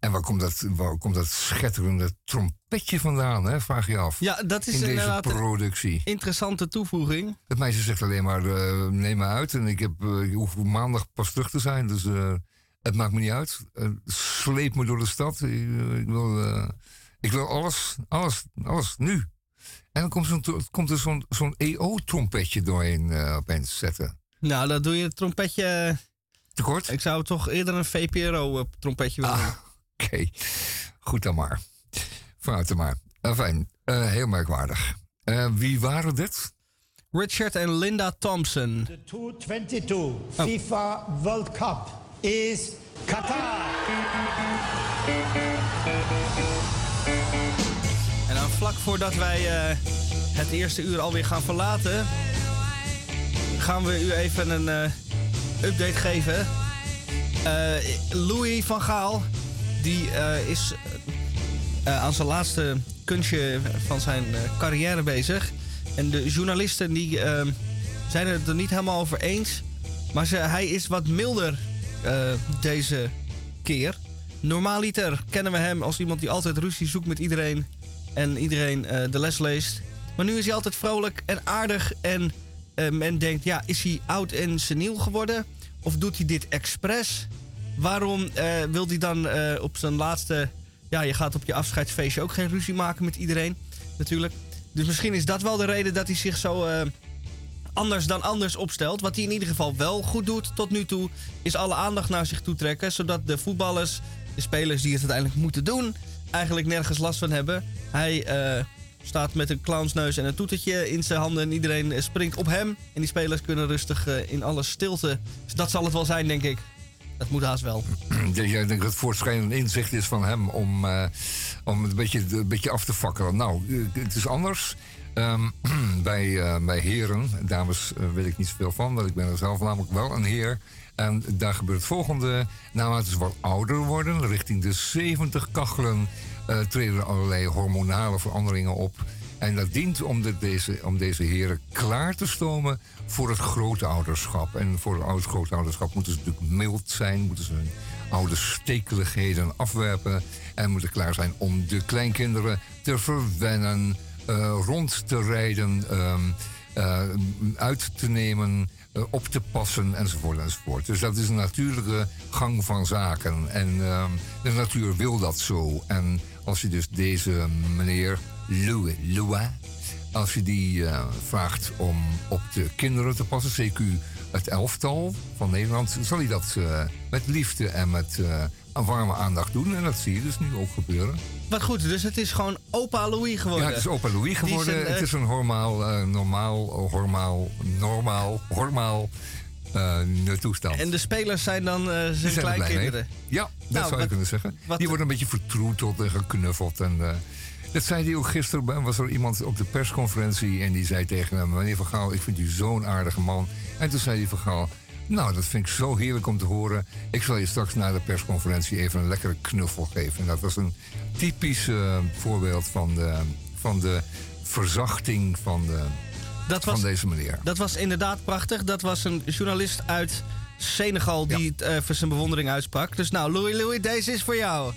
En waar komt dat, waar komt dat schetterende trompetje vandaan, hè? vraag je af. Ja, dat is in deze inderdaad een productie. interessante toevoeging. Het meisje zegt alleen maar, eh, neem me uit. En ik, heb, ik hoef maandag pas terug te zijn. Dus eh, het maakt me niet uit. Sleep me door de stad. Ik, ik wil, ik wil alles, alles, alles, nu. En dan komt, tro- komt er zo'n zo'n EO-trompetje doorheen opeens zetten. Nou, dat doe je het trompetje. Tekort? Ik zou toch eerder een VPRO-trompetje willen. Ah, oké. Goed dan maar. Vooruit dan maar. fijn, Eh, heel merkwaardig. Eh, wie waren dit? Richard en Linda Thompson. The 222 FIFA World Cup is Qatar. En dan vlak voordat wij eh, het eerste uur alweer gaan verlaten, gaan we u even een eh, update geven. Eh, Louis van Gaal, die eh, is aan zijn laatste kunstje van zijn carrière bezig. En de journalisten die eh, zijn het er niet helemaal over eens. Maar hij is wat milder deze keer. Normaaliter kennen we hem als iemand die altijd ruzie zoekt met iedereen. En iedereen de les leest. Maar nu is hij altijd vrolijk en aardig. En men denkt, ja, is hij oud en seniel geworden? Of doet hij dit expres? Waarom eh, wil hij dan eh, op zijn laatste... Ja, je gaat op je afscheidsfeestje ook geen ruzie maken met iedereen. Natuurlijk. Dus misschien is dat wel de reden dat hij zich zo... eh, anders dan anders opstelt. Wat hij in ieder geval wel goed doet tot nu toe, is alle aandacht naar zich toe trekken. Zodat de voetballers, de spelers die het uiteindelijk moeten doen, eigenlijk nergens last van hebben. Hij staat met een clownsneus en een toetertje in zijn handen en iedereen eh, springt op hem. En die spelers kunnen rustig eh, in alle stilte. Dus dat zal het wel zijn, denk ik. Dat moet haast wel. Ja, Jij denkt dat het voortschrijdend inzicht is van hem om, eh, om het een beetje, een beetje af te fakkelen. Nou, het is anders. Ehm, <clears throat> bij, bij heren, dames eh, weet ik niet zoveel van, want ik ben er zelf namelijk wel een heer. En daar gebeurt het volgende. Naarmate ze wat ouder worden, richting de 70 kachelen, eh, treden er allerlei hormonale veranderingen op. En dat dient om, de, deze, om deze heren klaar te stomen voor het grootouderschap. En voor het oude grootouderschap moeten ze natuurlijk mild zijn, moeten ze hun oude stekeligheden afwerpen. En moeten klaar zijn om de kleinkinderen te verwennen, eh, rond te rijden, ehm, eh, uit te nemen, eh, op te passen enzovoort enzovoort. Dus dat is een natuurlijke gang van zaken. En ehm, de natuur wil dat zo. En als je dus deze meneer Louis, als je die eh, vraagt om op de kinderen te passen, CQ het elftal van Nederland, zal hij dat eh, met liefde en met eh, warme aandacht doen. En dat zie je dus nu ook gebeuren. Wat goed, dus het is gewoon opa Louis geworden. Ja, het is opa Louis geworden. zijn, eh, Het is een hormaal, eh, normaal, hormaal, normaal, hormaal eh, toestand. En de spelers zijn dan eh, zijn zijn er kleinkinderen. Ja, dat Nou, zou je wat- kunnen zeggen. wat- Die wordt een beetje vertroeteld en geknuffeld. En, eh, dat zei hij ook gisteren. Was er iemand op de persconferentie en die zei tegen hem... Meneer Van Gaal, ik vind u zo'n aardige man. En toen zei hij Van Gaal... Nou, dat vind ik zo heerlijk om te horen. Ik zal je straks na de persconferentie even een lekkere knuffel geven. En dat was een typisch eh, voorbeeld van de, van de verzachting van, de, Dat was, van deze meneer. dat was inderdaad prachtig. Dat was een journalist uit Senegal die het eh, voor zijn bewondering uitsprak. Dus nou, Louis Louis, deze is voor jou.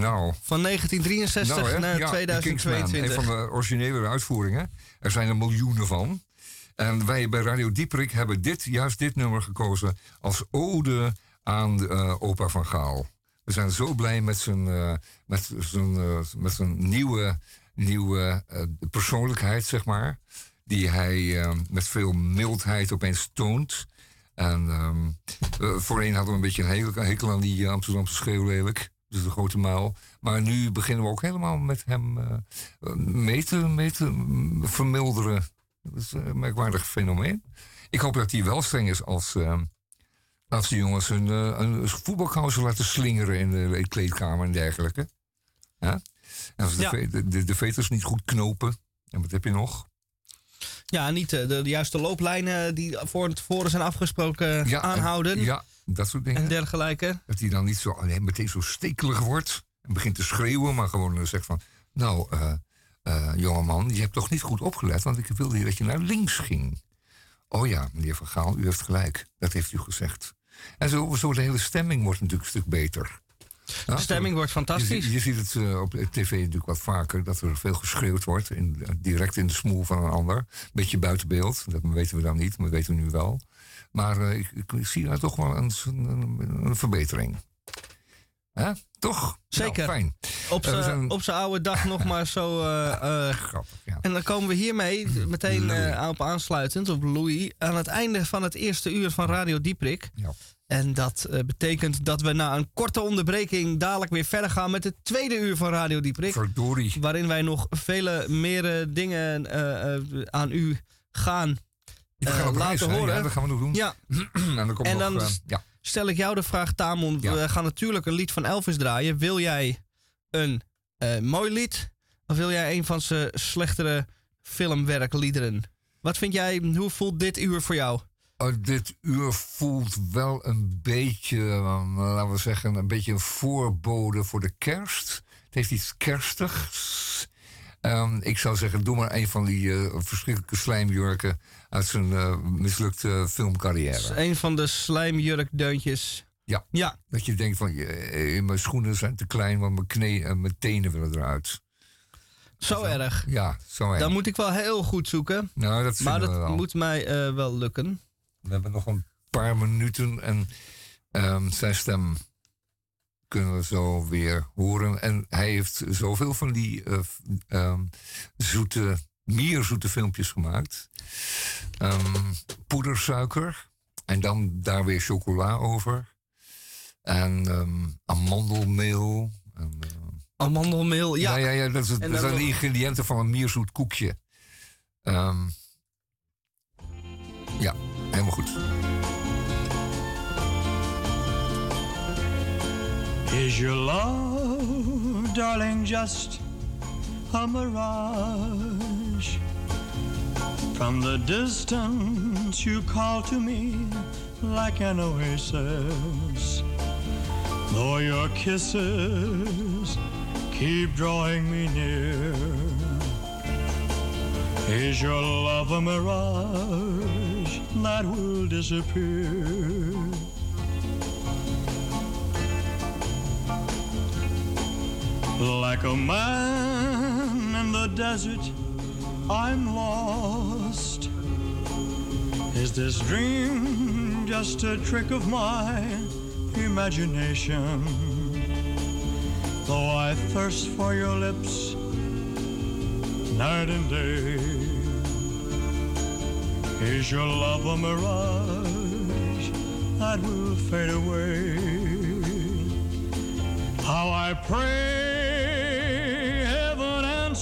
Nou, Van 1963 nou, naar Ja, de Kingsman, 2022. een van de originele uitvoeringen. Er zijn er miljoenen van. En wij bij Radio Dieperik hebben dit, juist dit nummer gekozen als ode aan eh, opa van Gaal. We zijn zo blij met zijn, eh, met zijn, eh, met zijn nieuwe, nieuwe persoonlijkheid, zeg maar. Die hij met veel mildheid opeens toont. En eh, voorheen hadden we een beetje een hekel, hekel aan die Amsterdamse schreeuw lelijk. Dus de grote muil. Maar nu beginnen we ook helemaal met hem eh, mee, te, mee te vermilderen. Dat is een merkwaardig fenomeen. Ik hoop dat hij wel streng is als, eh, als de jongens hun, een voetbalkousen laten slingeren in de kleedkamer en dergelijke. Ja? En als de, Ja. ve- de, de, veters niet goed knopen. En wat heb je nog? Ja, niet de, de juiste looplijnen die voor tevoren zijn afgesproken Ja, aanhouden Ja, dat soort dingen. en dergelijke. Dat hij dan niet zo alleen meteen zo stekelig wordt. En begint te schreeuwen, maar gewoon eh, zegt van... Nou, eh eh, jongeman, je hebt toch niet goed opgelet... want ik wilde hier dat je naar links ging. Oh ja, meneer Van Gaal, u heeft gelijk. Dat heeft u gezegd. En zo, zo de hele stemming wordt natuurlijk een stuk beter. Ja, De stemming wordt fantastisch. je ziet het op tv natuurlijk wat vaker... dat er veel geschreeuwd wordt, in, direct in de smoel van een ander. Beetje buiten beeld, dat weten we dan niet, maar dat weten we nu wel. Maar eh, ik, ik zie daar toch wel een, een, een verbetering. Hè? Toch? Zeker. Nou, fijn. Op Eh, zijn oude dag nog maar zo. <laughs> eh, Grappig, ja. en dan komen we hiermee meteen Louis. eh, op aansluitend op Louis. Aan het einde van het eerste uur van Radio Dieprik. Ja. En dat betekent dat we na een korte onderbreking dadelijk weer verder gaan met het tweede uur van Radio Dieprik. Verdorie. Waarin wij nog vele meer dingen aan u gaan Eh, gaan reis, laten horen. Ja, dat gaan we nog doen. Ja, <clears throat> en dan komt En dan eh, ja. stel ik jou de vraag, Tamon. Ja. We gaan natuurlijk een lied van Elvis draaien. Wil jij een eh, mooi lied? Of wil jij een van zijn slechtere filmwerkliederen? Wat vind jij, hoe voelt dit uur voor jou? Oh, dit uur voelt wel een beetje, eh, laten we zeggen, een beetje een voorbode voor de kerst. Het heeft iets kerstigs. Ehm, ik zou zeggen, doe maar een van die eh, verschrikkelijke slijmjurken uit zijn eh, mislukte filmcarrière. Een van de slijmjurkdeuntjes. Ja. Ja, Dat je denkt van, eh, mijn schoenen zijn te klein, want mijn, knie en mijn tenen willen eruit. zo erg. Ja, zo erg. Dan moet ik wel heel goed zoeken. nou, dat Maar dat wel. moet mij eh, wel lukken. We hebben nog een paar minuten en ehm, zijn stem kunnen we zo weer horen. En hij heeft zoveel van die ehm, zoete, meer zoete filmpjes gemaakt. Ehm, poedersuiker en dan daar weer chocola over. En ehm, amandelmeel. En, eh, Amandelmeel, ja. ja, ja, ja, dat, zijn de ingrediënten van een mierzoet koekje. Ja, helemaal goed. Is your love, darling, just a mirage? From the distance, you call to me like an oasis. Though your kisses keep drawing me near. Is your love a mirage that will disappear? Like a man in the desert, I'm lost. Is this dream just a trick of my imagination? Though I thirst for your lips night and day, is your love a mirage that will fade away? How I pray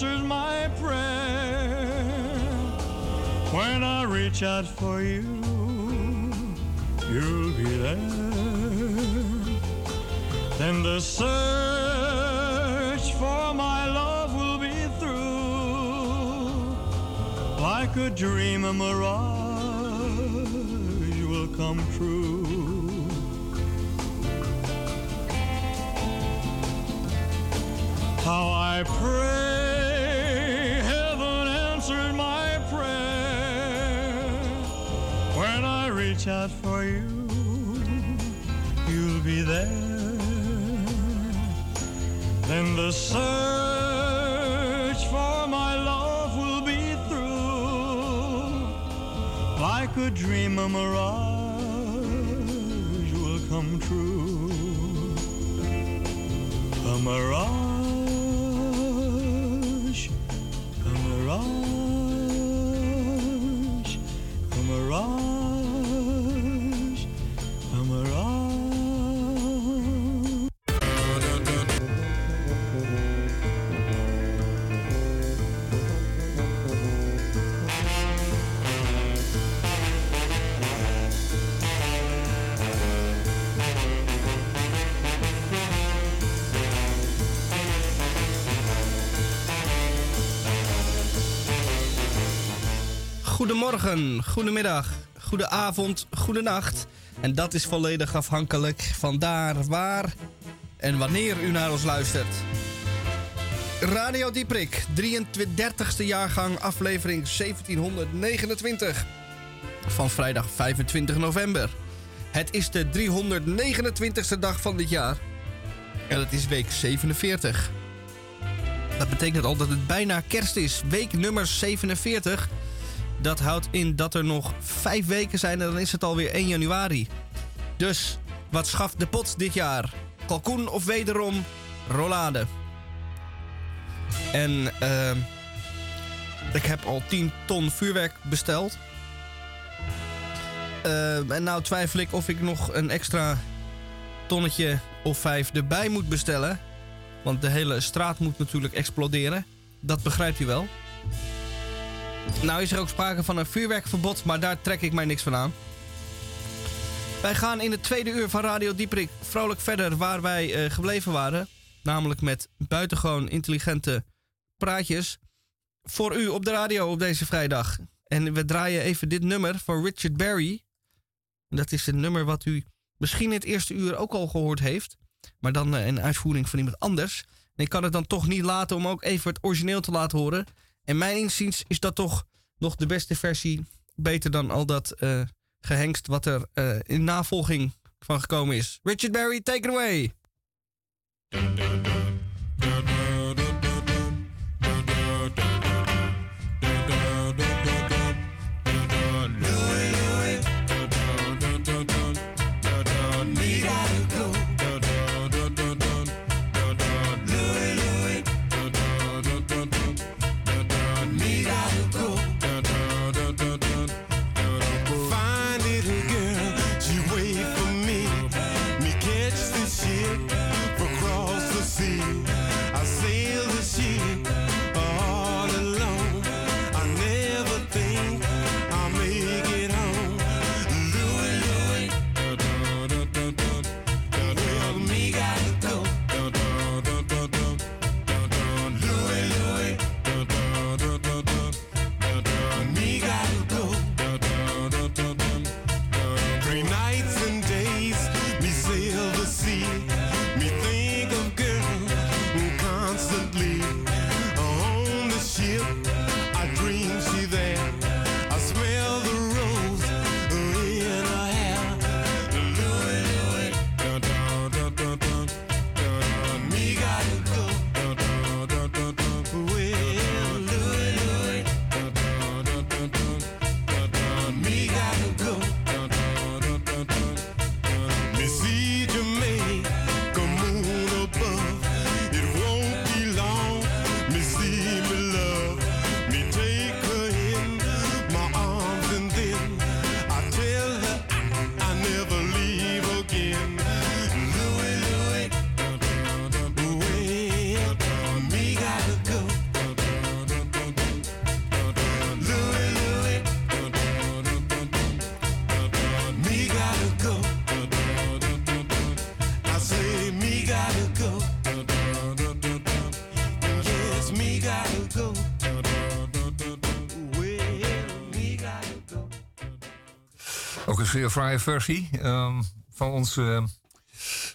answers my prayer. When I reach out for you, you'll be there. Then the search for my love will be through. Like a dream, a mirage will come true. How I pray reach out for you, you'll be there. then the search for my love will be through. Like a dream, a mirage will come true. A mirage, Goedemorgen, goedemiddag, goedenavond, goedenacht. En dat is volledig afhankelijk van daar, waar en wanneer u naar ons luistert. Radio Dieprik, 33ste jaargang, aflevering 1729. Van vrijdag 25 november. Het is de 329ste dag van dit jaar. En het is week 47. Dat betekent al dat het bijna kerst is. Week nummer 47. Dat houdt in dat er nog vijf weken zijn en dan is het alweer 1 januari. Dus wat schaft de pot dit jaar? Kalkoen of wederom rollade? En eh, ik heb al 10 ton vuurwerk besteld. Eh, en nou twijfel ik of ik nog een extra tonnetje of vijf erbij moet bestellen. Want de hele straat moet natuurlijk exploderen. Dat begrijpt u wel. Nou is er ook sprake van een vuurwerkverbod, maar daar trek ik mij niks van aan. Wij gaan in het tweede uur van Radio Dieprik vrolijk verder waar wij eh, gebleven waren. Namelijk met buitengewoon intelligente praatjes. Voor u op de radio op deze vrijdag. En we draaien even dit nummer van Richard Berry. Dat is een nummer wat u misschien in het eerste uur ook al gehoord heeft. Maar dan eh, een uitvoering van iemand anders. Ik kan het dan toch niet laten om ook even het origineel te laten horen. En mijn inziens is dat toch nog de beste versie. Beter dan al dat eh, gehengst wat er eh, in navolging van gekomen is. Richard Berry, take it away. Een fraaie versie ehm, van ons, eh,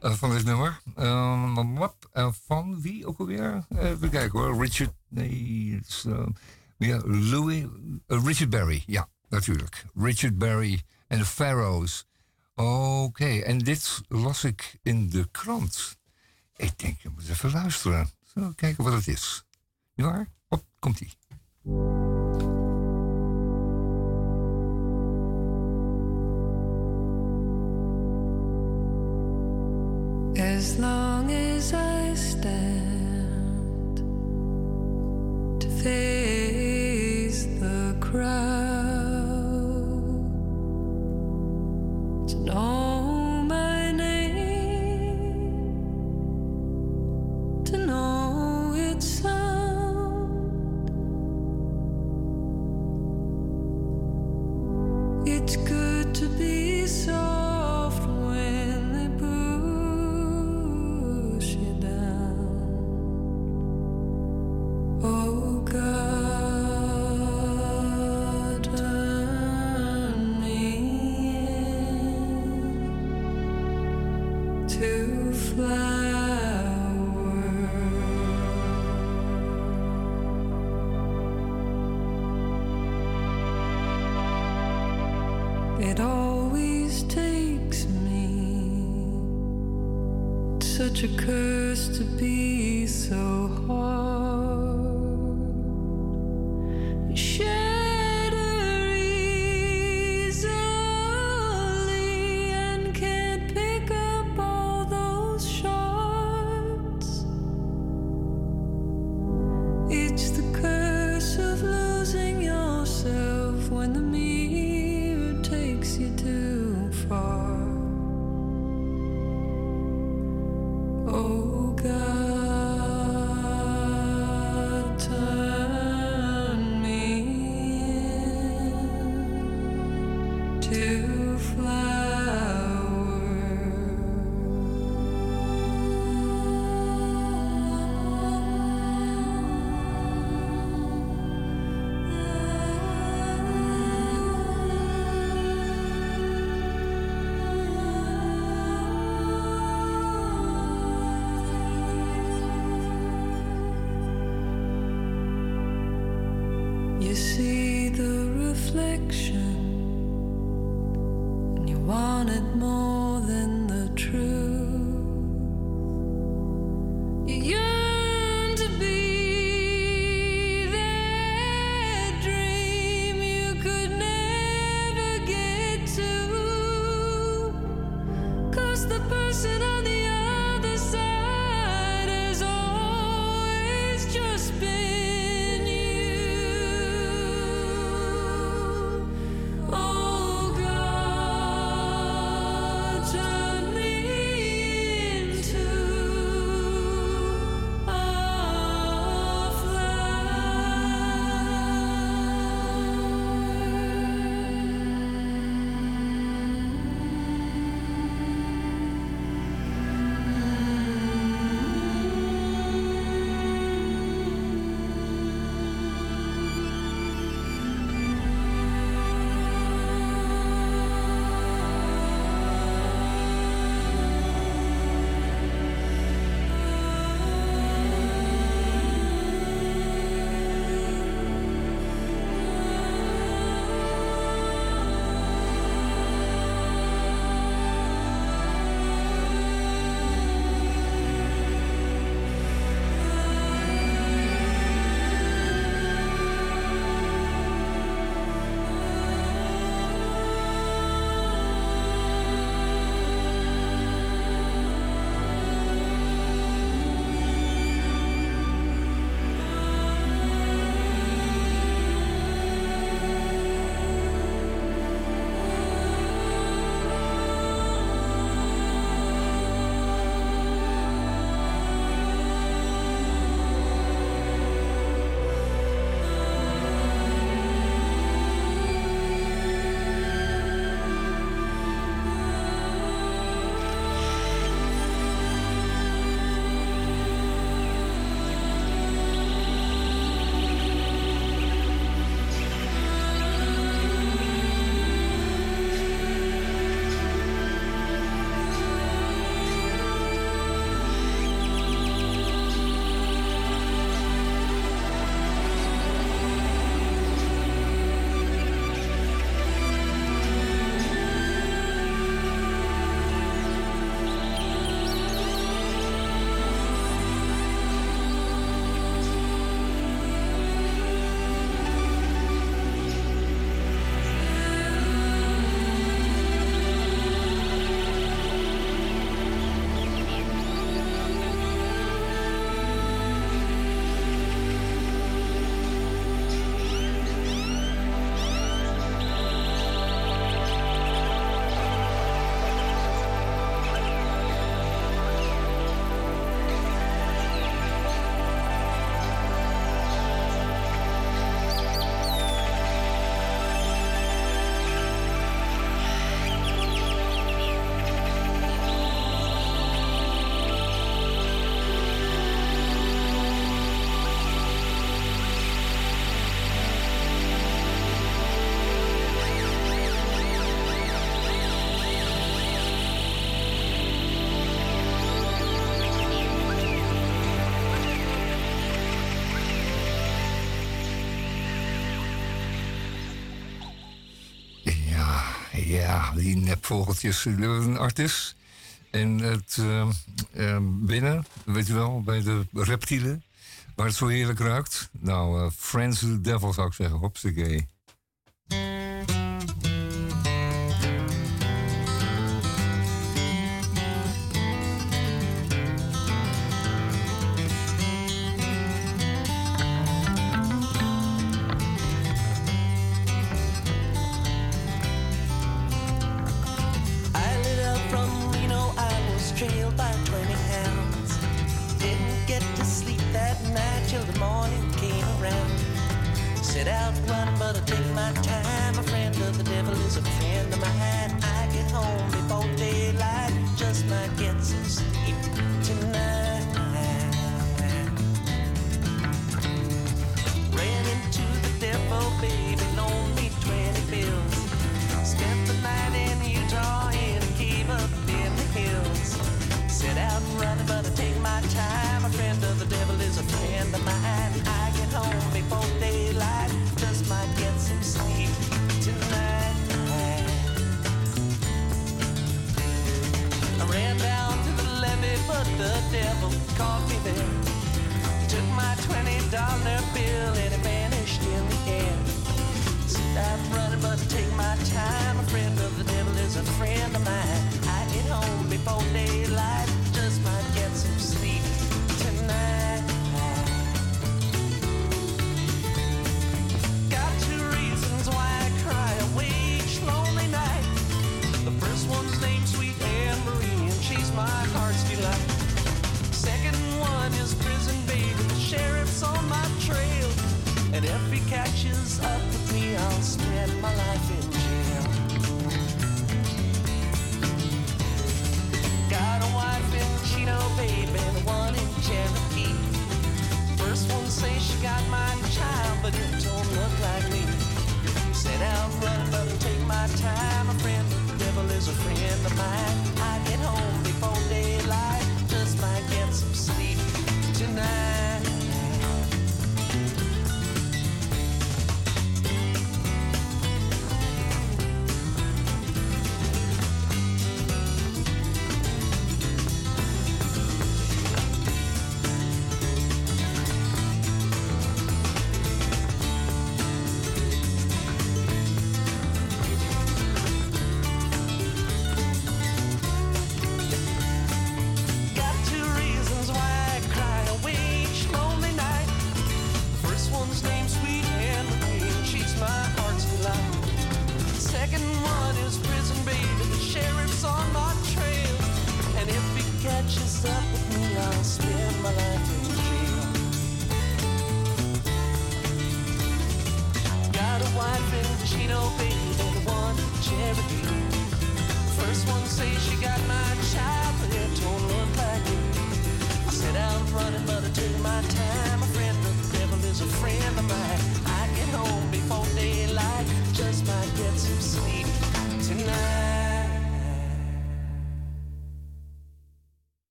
eh, van dit nummer. Ehm, eh, van wie ook alweer? Even kijken hoor. Richard, nee, ja, Louis, Richard Berry, ja, natuurlijk. Richard Berry en de Pharaohs. Oké, en dit las ik in de krant. Ik denk, je moet even luisteren. Zo, kijken wat het is. Niet waar? Op, komt-ie. The person on vogeltjes. Een artist en het uh, binnen, weet je wel, bij de reptielen, waar het zo heerlijk ruikt. Nou, eh, Friends of the Devil zou ik zeggen, hopsakee.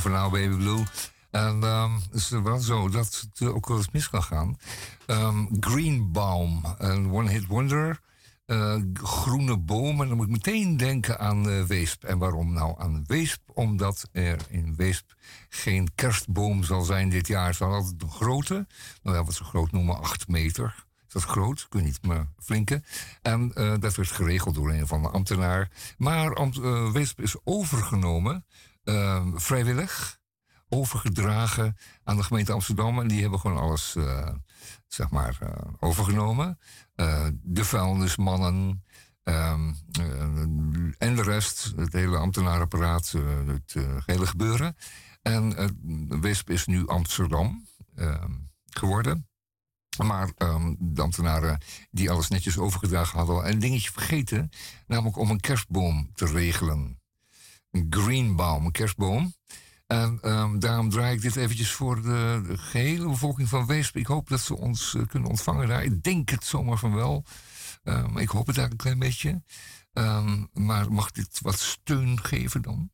Over Now Baby Blue. En ehm, het is wel zo dat het ook wel eens mis kan gaan. Ehm, Greenbaum, een one-hit wonder. eh, groene boom. En dan moet ik meteen denken aan eh, Weesp. En waarom nou aan Weesp? Omdat er in Weesp geen kerstboom zal zijn dit jaar. Het zal altijd een grote, nou ja, wat ze groot noemen, 8 meter. Is dat groot? Ik weet niet, maar flinke. En eh, dat werd geregeld door een van de ambtenaar. Maar Weesp is overgenomen, eh, vrijwillig, overgedragen aan de gemeente Amsterdam. En die hebben gewoon alles, eh, zeg maar, eh, overgenomen. Eh, de vuilnismannen ehm, eh, en de rest, het hele ambtenaarapparaat, eh, het hele gebeuren. En Weesp is nu Amsterdam ehm, geworden. Maar ehm, de ambtenaren die alles netjes overgedragen hadden al een dingetje vergeten. Namelijk om een kerstboom te regelen. Een greenbaum, een kerstboom. En ehm, daarom draai ik dit eventjes voor de, gehele bevolking van Weesp. Ik hoop dat ze ons eh, kunnen ontvangen daar. Ik denk het zomaar van wel. Ehm, ik hoop het daar een klein beetje. Ehm, maar mag dit wat steun geven dan?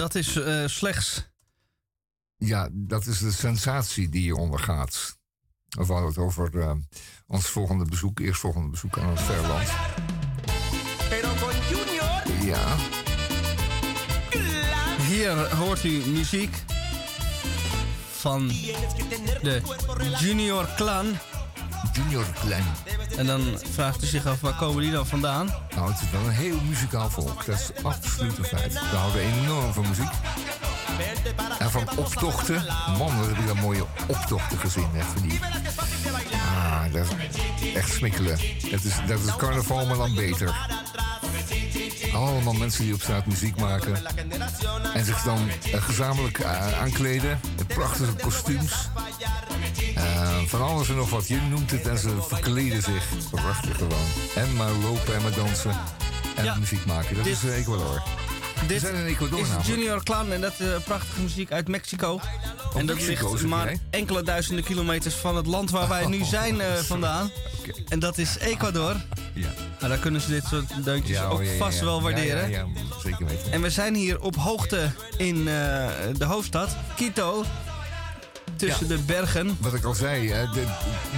Dat is eh, slechts. Ja, dat is de sensatie die je ondergaat. We hadden het over eh, ons volgende bezoek, eerstvolgende bezoek aan het verland. Ja, Hier hoort u muziek van de Junior Clan. Junior Clan. En dan vraagt u zich af, waar komen die dan vandaan? Nou, het is wel een heel muzikaal volk. Dat is absoluut een feit. We houden enorm van muziek. En van optochten. Man, wat heb ik dan mooie optochten gezien. Echt van. Ah, dat is echt smikkelen. Dat is, dat is carnaval, maar dan beter. Allemaal mensen die op straat muziek maken. En zich dan eh, gezamenlijk eh, aankleden. Met prachtige kostuums. Eh, van alles en nog wat. Je noemt het en ze verkleden zich. Prachtig gewoon. En maar lopen en maar dansen. En muziek maken. Dat is eh, Ecuador. We Dit zijn in Ecuador is namelijk. Junior Clan en dat is eh, prachtige muziek uit Mexico. en dat Mexico, ligt maar jij? enkele duizenden kilometers van het land waar wij nu Oh, zijn <laughs> vandaan. En dat is Ecuador. Ja. Nou, daar kunnen ze dit soort deuntjes Ja, oh, ook ja, ja, vast wel waarderen. Ja, zeker weten. En we zijn hier op hoogte in de hoofdstad, Quito. Tussen de bergen. Wat ik al zei, hè, de-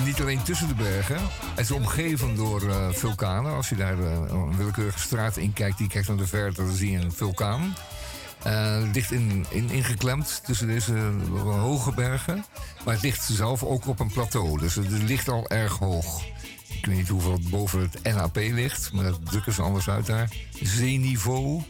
niet alleen tussen de bergen. Het is omgeven door eh, vulkanen. Als je daar eh, een willekeurige straat in kijkt, die kijkt naar de verte, dan zie je een vulkaan. Eh, het ligt in, in, ingeklemd tussen deze eh, hoge bergen. Maar het ligt zelf ook op een plateau. Dus het ligt al erg hoog. Ik weet niet hoeveel het boven het NAP ligt, maar dat drukken ze anders uit daar. Zeeniveau.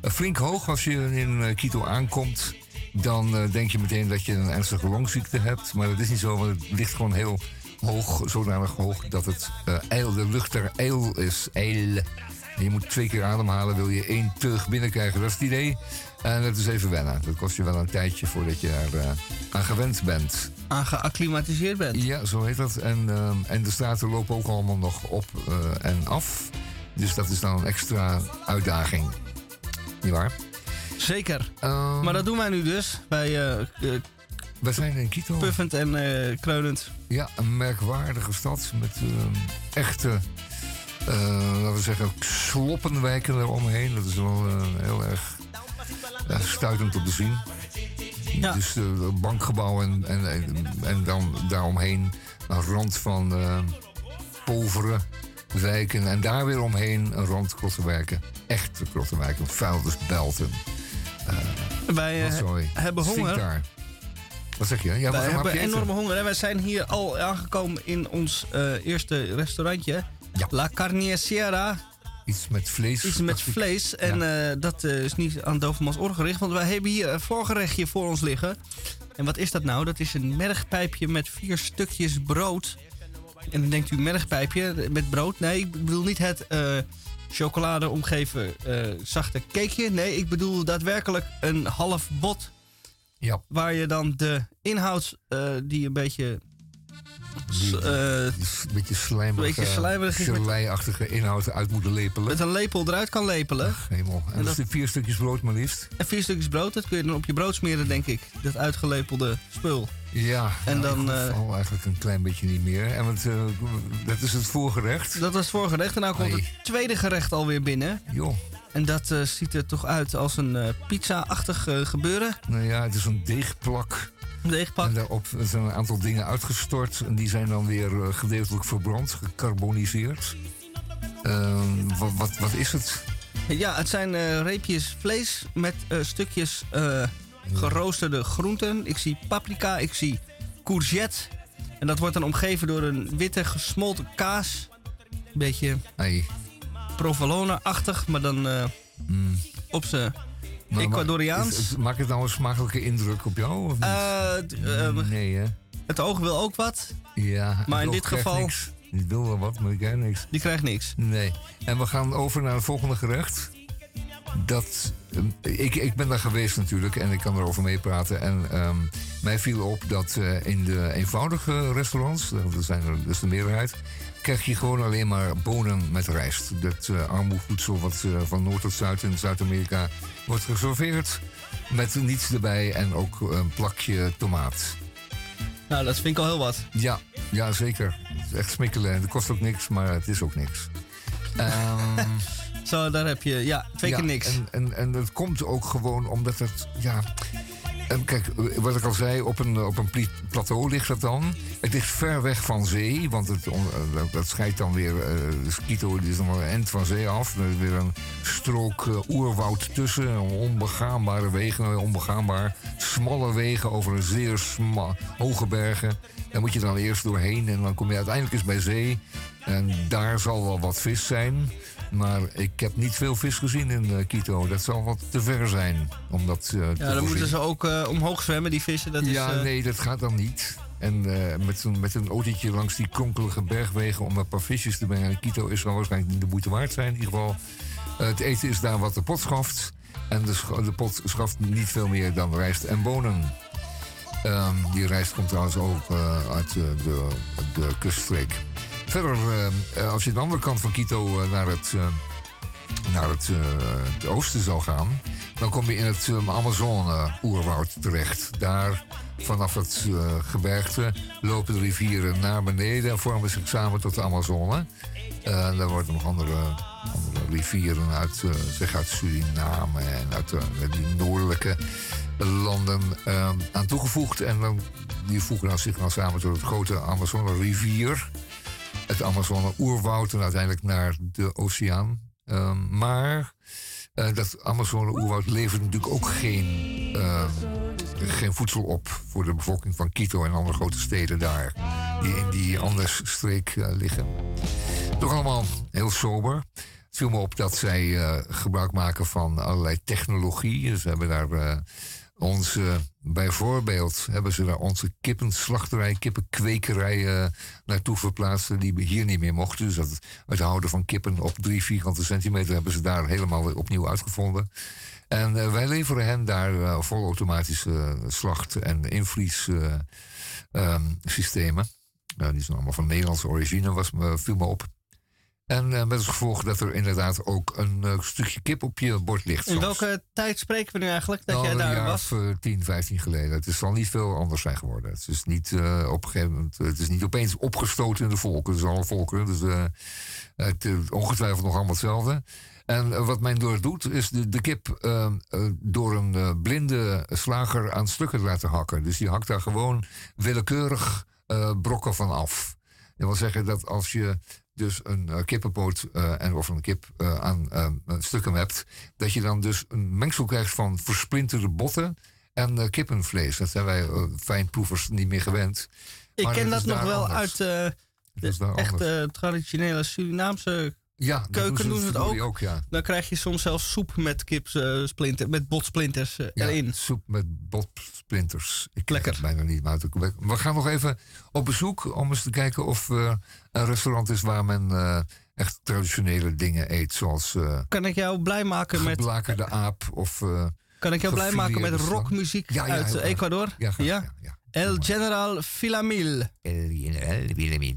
Eh, flink hoog als je in eh, Quito aankomt. Dan eh, denk je meteen dat je een ernstige longziekte hebt. Maar dat is niet zo, want het ligt gewoon heel hoog. Zodanig hoog dat het eh, de lucht er ijl is. En je moet twee keer ademhalen, wil je één teug binnenkrijgen. Dat is het idee. En dat is even wennen. Dat kost je wel een tijdje voordat je er eh, aan gewend bent. Aan geacclimatiseerd bent. Ja, zo heet dat. En, en de straten lopen ook allemaal nog op en af. Dus dat is dan een extra uitdaging. Niet waar? Zeker. Ehm, maar dat doen wij nu dus. Bij eh eh, wij zijn in Quito. Puffend en eh, kreunend. Ja, een merkwaardige stad met echte, eh, laten we zeggen, sloppenwijken eromheen. Dat is wel heel erg stuitend om te zien. Dus bankgebouwen en, en, en dan daaromheen een rand van eh povere wijken. En daar weer omheen een rand krottenwijken. Echte krottenwijken, vuilnisbelten. Wij eh, hebben honger. daar. Wat zeg je? Ja, wat wij hebben enorme honger. En wij zijn hier al aangekomen in ons eh, eerste restaurantje. La Carniceria. Iets met vlees. Iets met vlees. En eh, dat eh, is niet aan Dovermans oor gericht. Want wij hebben hier een voorgerechtje voor ons liggen. En wat is dat nou? Dat is een mergpijpje met vier stukjes brood. En dan denkt u mergpijpje met brood? Nee, ik bedoel niet het eh, chocolade omgeven eh, zachte cakeje. Nee, ik bedoel daadwerkelijk een half bot. Ja. Waar je dan de inhoud eh, die een beetje... eh, Een beetje slijmerig, beetje slijmerig inhoud uit moeten lepelen. met een lepel eruit kan lepelen. Hemel. En, En dat dat- is vier stukjes brood maar liefst. En vier stukjes brood, dat kun je dan op je brood smeren, denk ik. Dat uitgelepelde spul. Ja, En nou, dan, eh, eigenlijk een klein beetje niet meer. En want, eh, dat is het voorgerecht. Dat was het voorgerecht. En nou komt het tweede gerecht alweer binnen. Joh. En dat eh, ziet er toch uit als een pizza-achtig gebeuren. Nou ja, het is een deegplak. Een deegplak. En daarop zijn een aantal dingen uitgestort. En die zijn dan weer gedeeltelijk verbrand, gecarboniseerd. Ehm, wat, wat, wat is het? Ja, het zijn reepjes vlees met stukjes geroosterde groenten. Ik zie paprika, ik zie courgette. En dat wordt dan omgeven door een witte gesmolten kaas. Een beetje Hey. provolone-achtig, maar dan eh, op zijn Ecuadoriaans. Maakt het nou een smakelijke indruk op jou? Of niet? Eh, eh, nee, hè? het oog wil ook wat. Ja, Maar in dit geval- Niks. Die wil wel wat, maar die krijgt niks. Die krijgt niks. Nee. En we gaan over naar het volgende gerecht. Dat, eh, ik, ik ben daar geweest natuurlijk en ik kan erover meepraten. En ehm, mij viel op dat eh, in de eenvoudige restaurants, dat zijn er dus de meerderheid, krijg je gewoon alleen maar bonen met rijst. Dat armoevoedsel wat van noord tot zuid in Zuid-Amerika wordt geserveerd. Met niets erbij en ook een plakje tomaat. Nou, dat vind ik al heel wat. Ja, ja zeker. Het is echt smikkelen. Het kost ook niks, maar het is ook niks. Ehm, <laughs> Zo, daar heb je, ja, twee keer niks. En, en, en dat komt ook gewoon omdat het, ja... En kijk, wat ik al zei, op een, op een plateau ligt dat dan. Het ligt ver weg van zee, want het, eh, dat, dat scheidt dan weer... eh de Skito die is dan wel een eind van zee af. Er is weer een strook eh, oerwoud tussen. Onbegaanbare wegen, onbegaanbaar. Smalle wegen over een zeer sma- hoge bergen. Daar moet je dan eerst doorheen en dan kom je uiteindelijk eens bij zee. En daar zal wel wat vis zijn. Maar ik heb niet veel vis gezien in eh, Quito. Dat zal wat te ver zijn. Om dat, eh, Ja, dan voorzien. moeten ze ook eh, omhoog zwemmen, die vissen. Dat ja, is, nee, dat gaat dan niet. En met, een, met een autootje langs die kronkelige bergwegen om een paar visjes te brengen naar Quito is wel waarschijnlijk niet de moeite waard zijn. In ieder geval, het eten is daar wat de pot schaft. En de, de pot schaft niet veel meer dan rijst en bonen. Ehm, die rijst komt trouwens ook uit eh, de, de kuststreek. Verder, eh, eh, als je de andere kant van Quito eh, naar het, naar het, oosten zou gaan, dan kom je in het Amazone-oerwoud terecht. Daar, vanaf het gebergte, lopen de rivieren naar beneden en vormen zich samen tot de Amazone. Eh, daar worden nog andere, andere rivieren uit, zeg uit Suriname en uit die noordelijke landen aan toegevoegd. En dan, die voegen dan zich dan samen tot het grote Amazone-rivier. Het Amazone-oerwoud en uiteindelijk naar de oceaan. Ehm, maar eh, dat Amazone-oerwoud levert natuurlijk ook geen, eh, geen voedsel op voor de bevolking van Quito en andere grote steden daar, die in die Andes-streek eh, liggen. Toch allemaal heel sober. Het viel me op dat zij eh, gebruik maken van allerlei technologie. Ze hebben daar onze, bijvoorbeeld hebben ze daar onze kippenslachterij, kippenkwekerij eh, naartoe verplaatst. Die we hier niet meer mochten. Dus dat, het houden van kippen op drie vierkante centimeter hebben ze daar helemaal opnieuw uitgevonden. En eh, wij leveren hen daar eh, volautomatische slacht- en invriessystemen. die zijn allemaal van Nederlandse origine, was, viel me op. En eh, met als gevolg dat er inderdaad ook een eh, stukje kip op je bord ligt. In soms. welke tijd spreken we nu eigenlijk dat Nou, jij een daar jaar was? Of, eh, 10, 15 geleden. Het zal niet veel anders zijn geworden. Het is niet, eh, op een gegeven moment, het is niet opeens opgestoten in de volken. Het is alle volkeren. Dus het is ongetwijfeld nog allemaal hetzelfde. En wat men door doet, is de, de kip eh, eh, door een blinde slager aan stukken laten hakken. Dus die hakt daar gewoon willekeurig brokken van af. Dat wil zeggen dat als je dus een eh, kippenpoot eh, en of een kip eh, aan stukken hebt, dat je dan dus een mengsel krijgt van versplinterde botten en kippenvlees. Dat zijn wij fijnproevers niet meer gewend. Ik Maar ken dat nog wel anders. uit de echt anders. eh, traditionele Surinaamse Ja, keuken doen ze het ook. ja. Dan krijg je soms zelfs soep met kipsplinter, met botsplinters Ja, erin. soep met botsplinters. Ik Lekker. Bijna niet, maar we- we gaan nog even op bezoek om eens te kijken of er een restaurant is waar men eh, echt traditionele dingen eet. Zoals eh Kan ik jou blij maken met, geblakerde aap of... eh, kan ik jou blij maken met rockmuziek Ja, ja, uit graag. Ecuador? Ja, graag, El General Filamil. El General Filamil.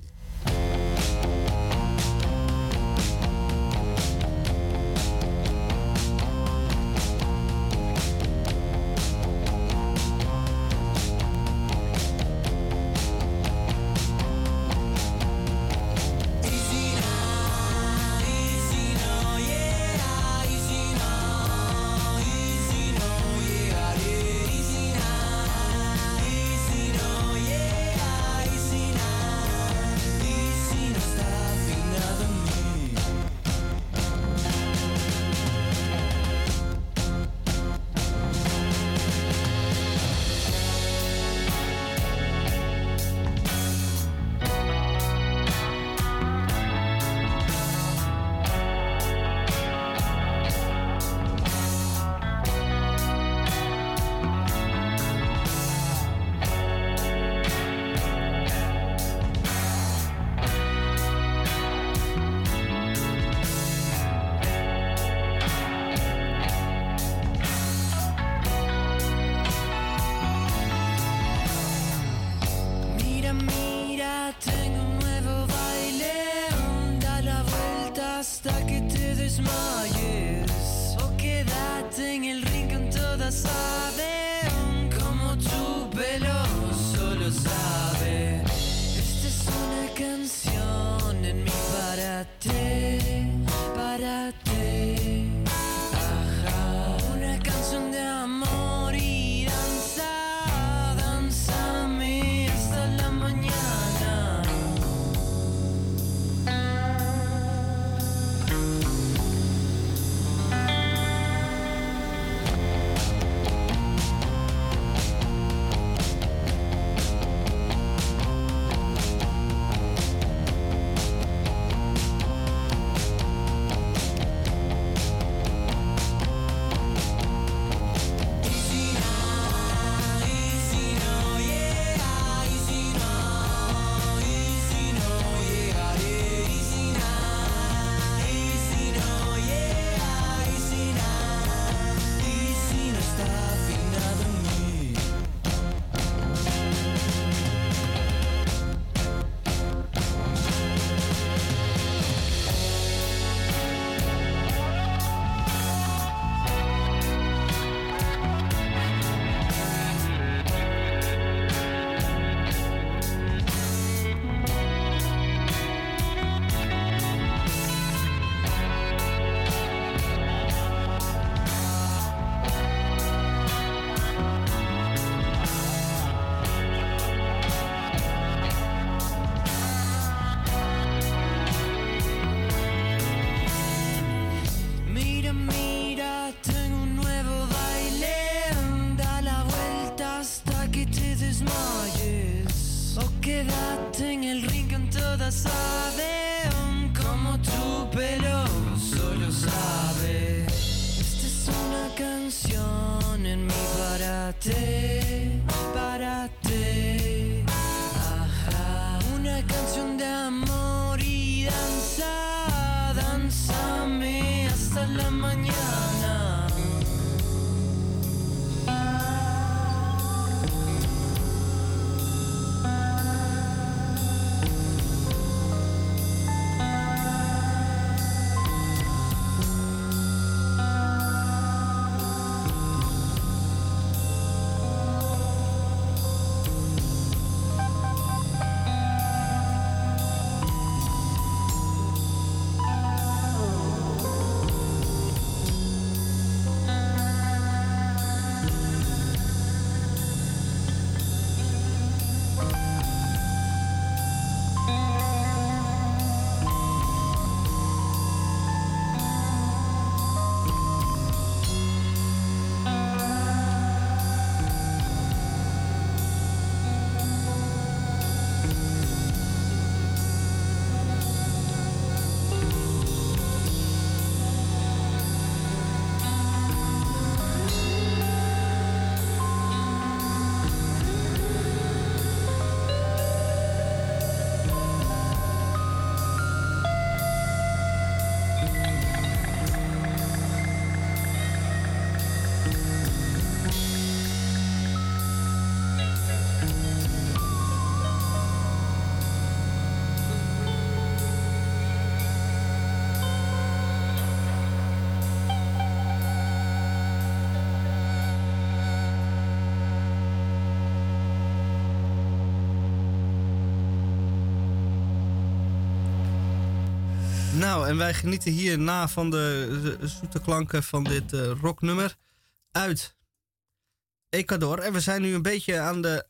Nou, en wij genieten hierna van de, de zoete klanken van dit eh, rocknummer uit Ecuador. En we zijn nu een beetje aan de.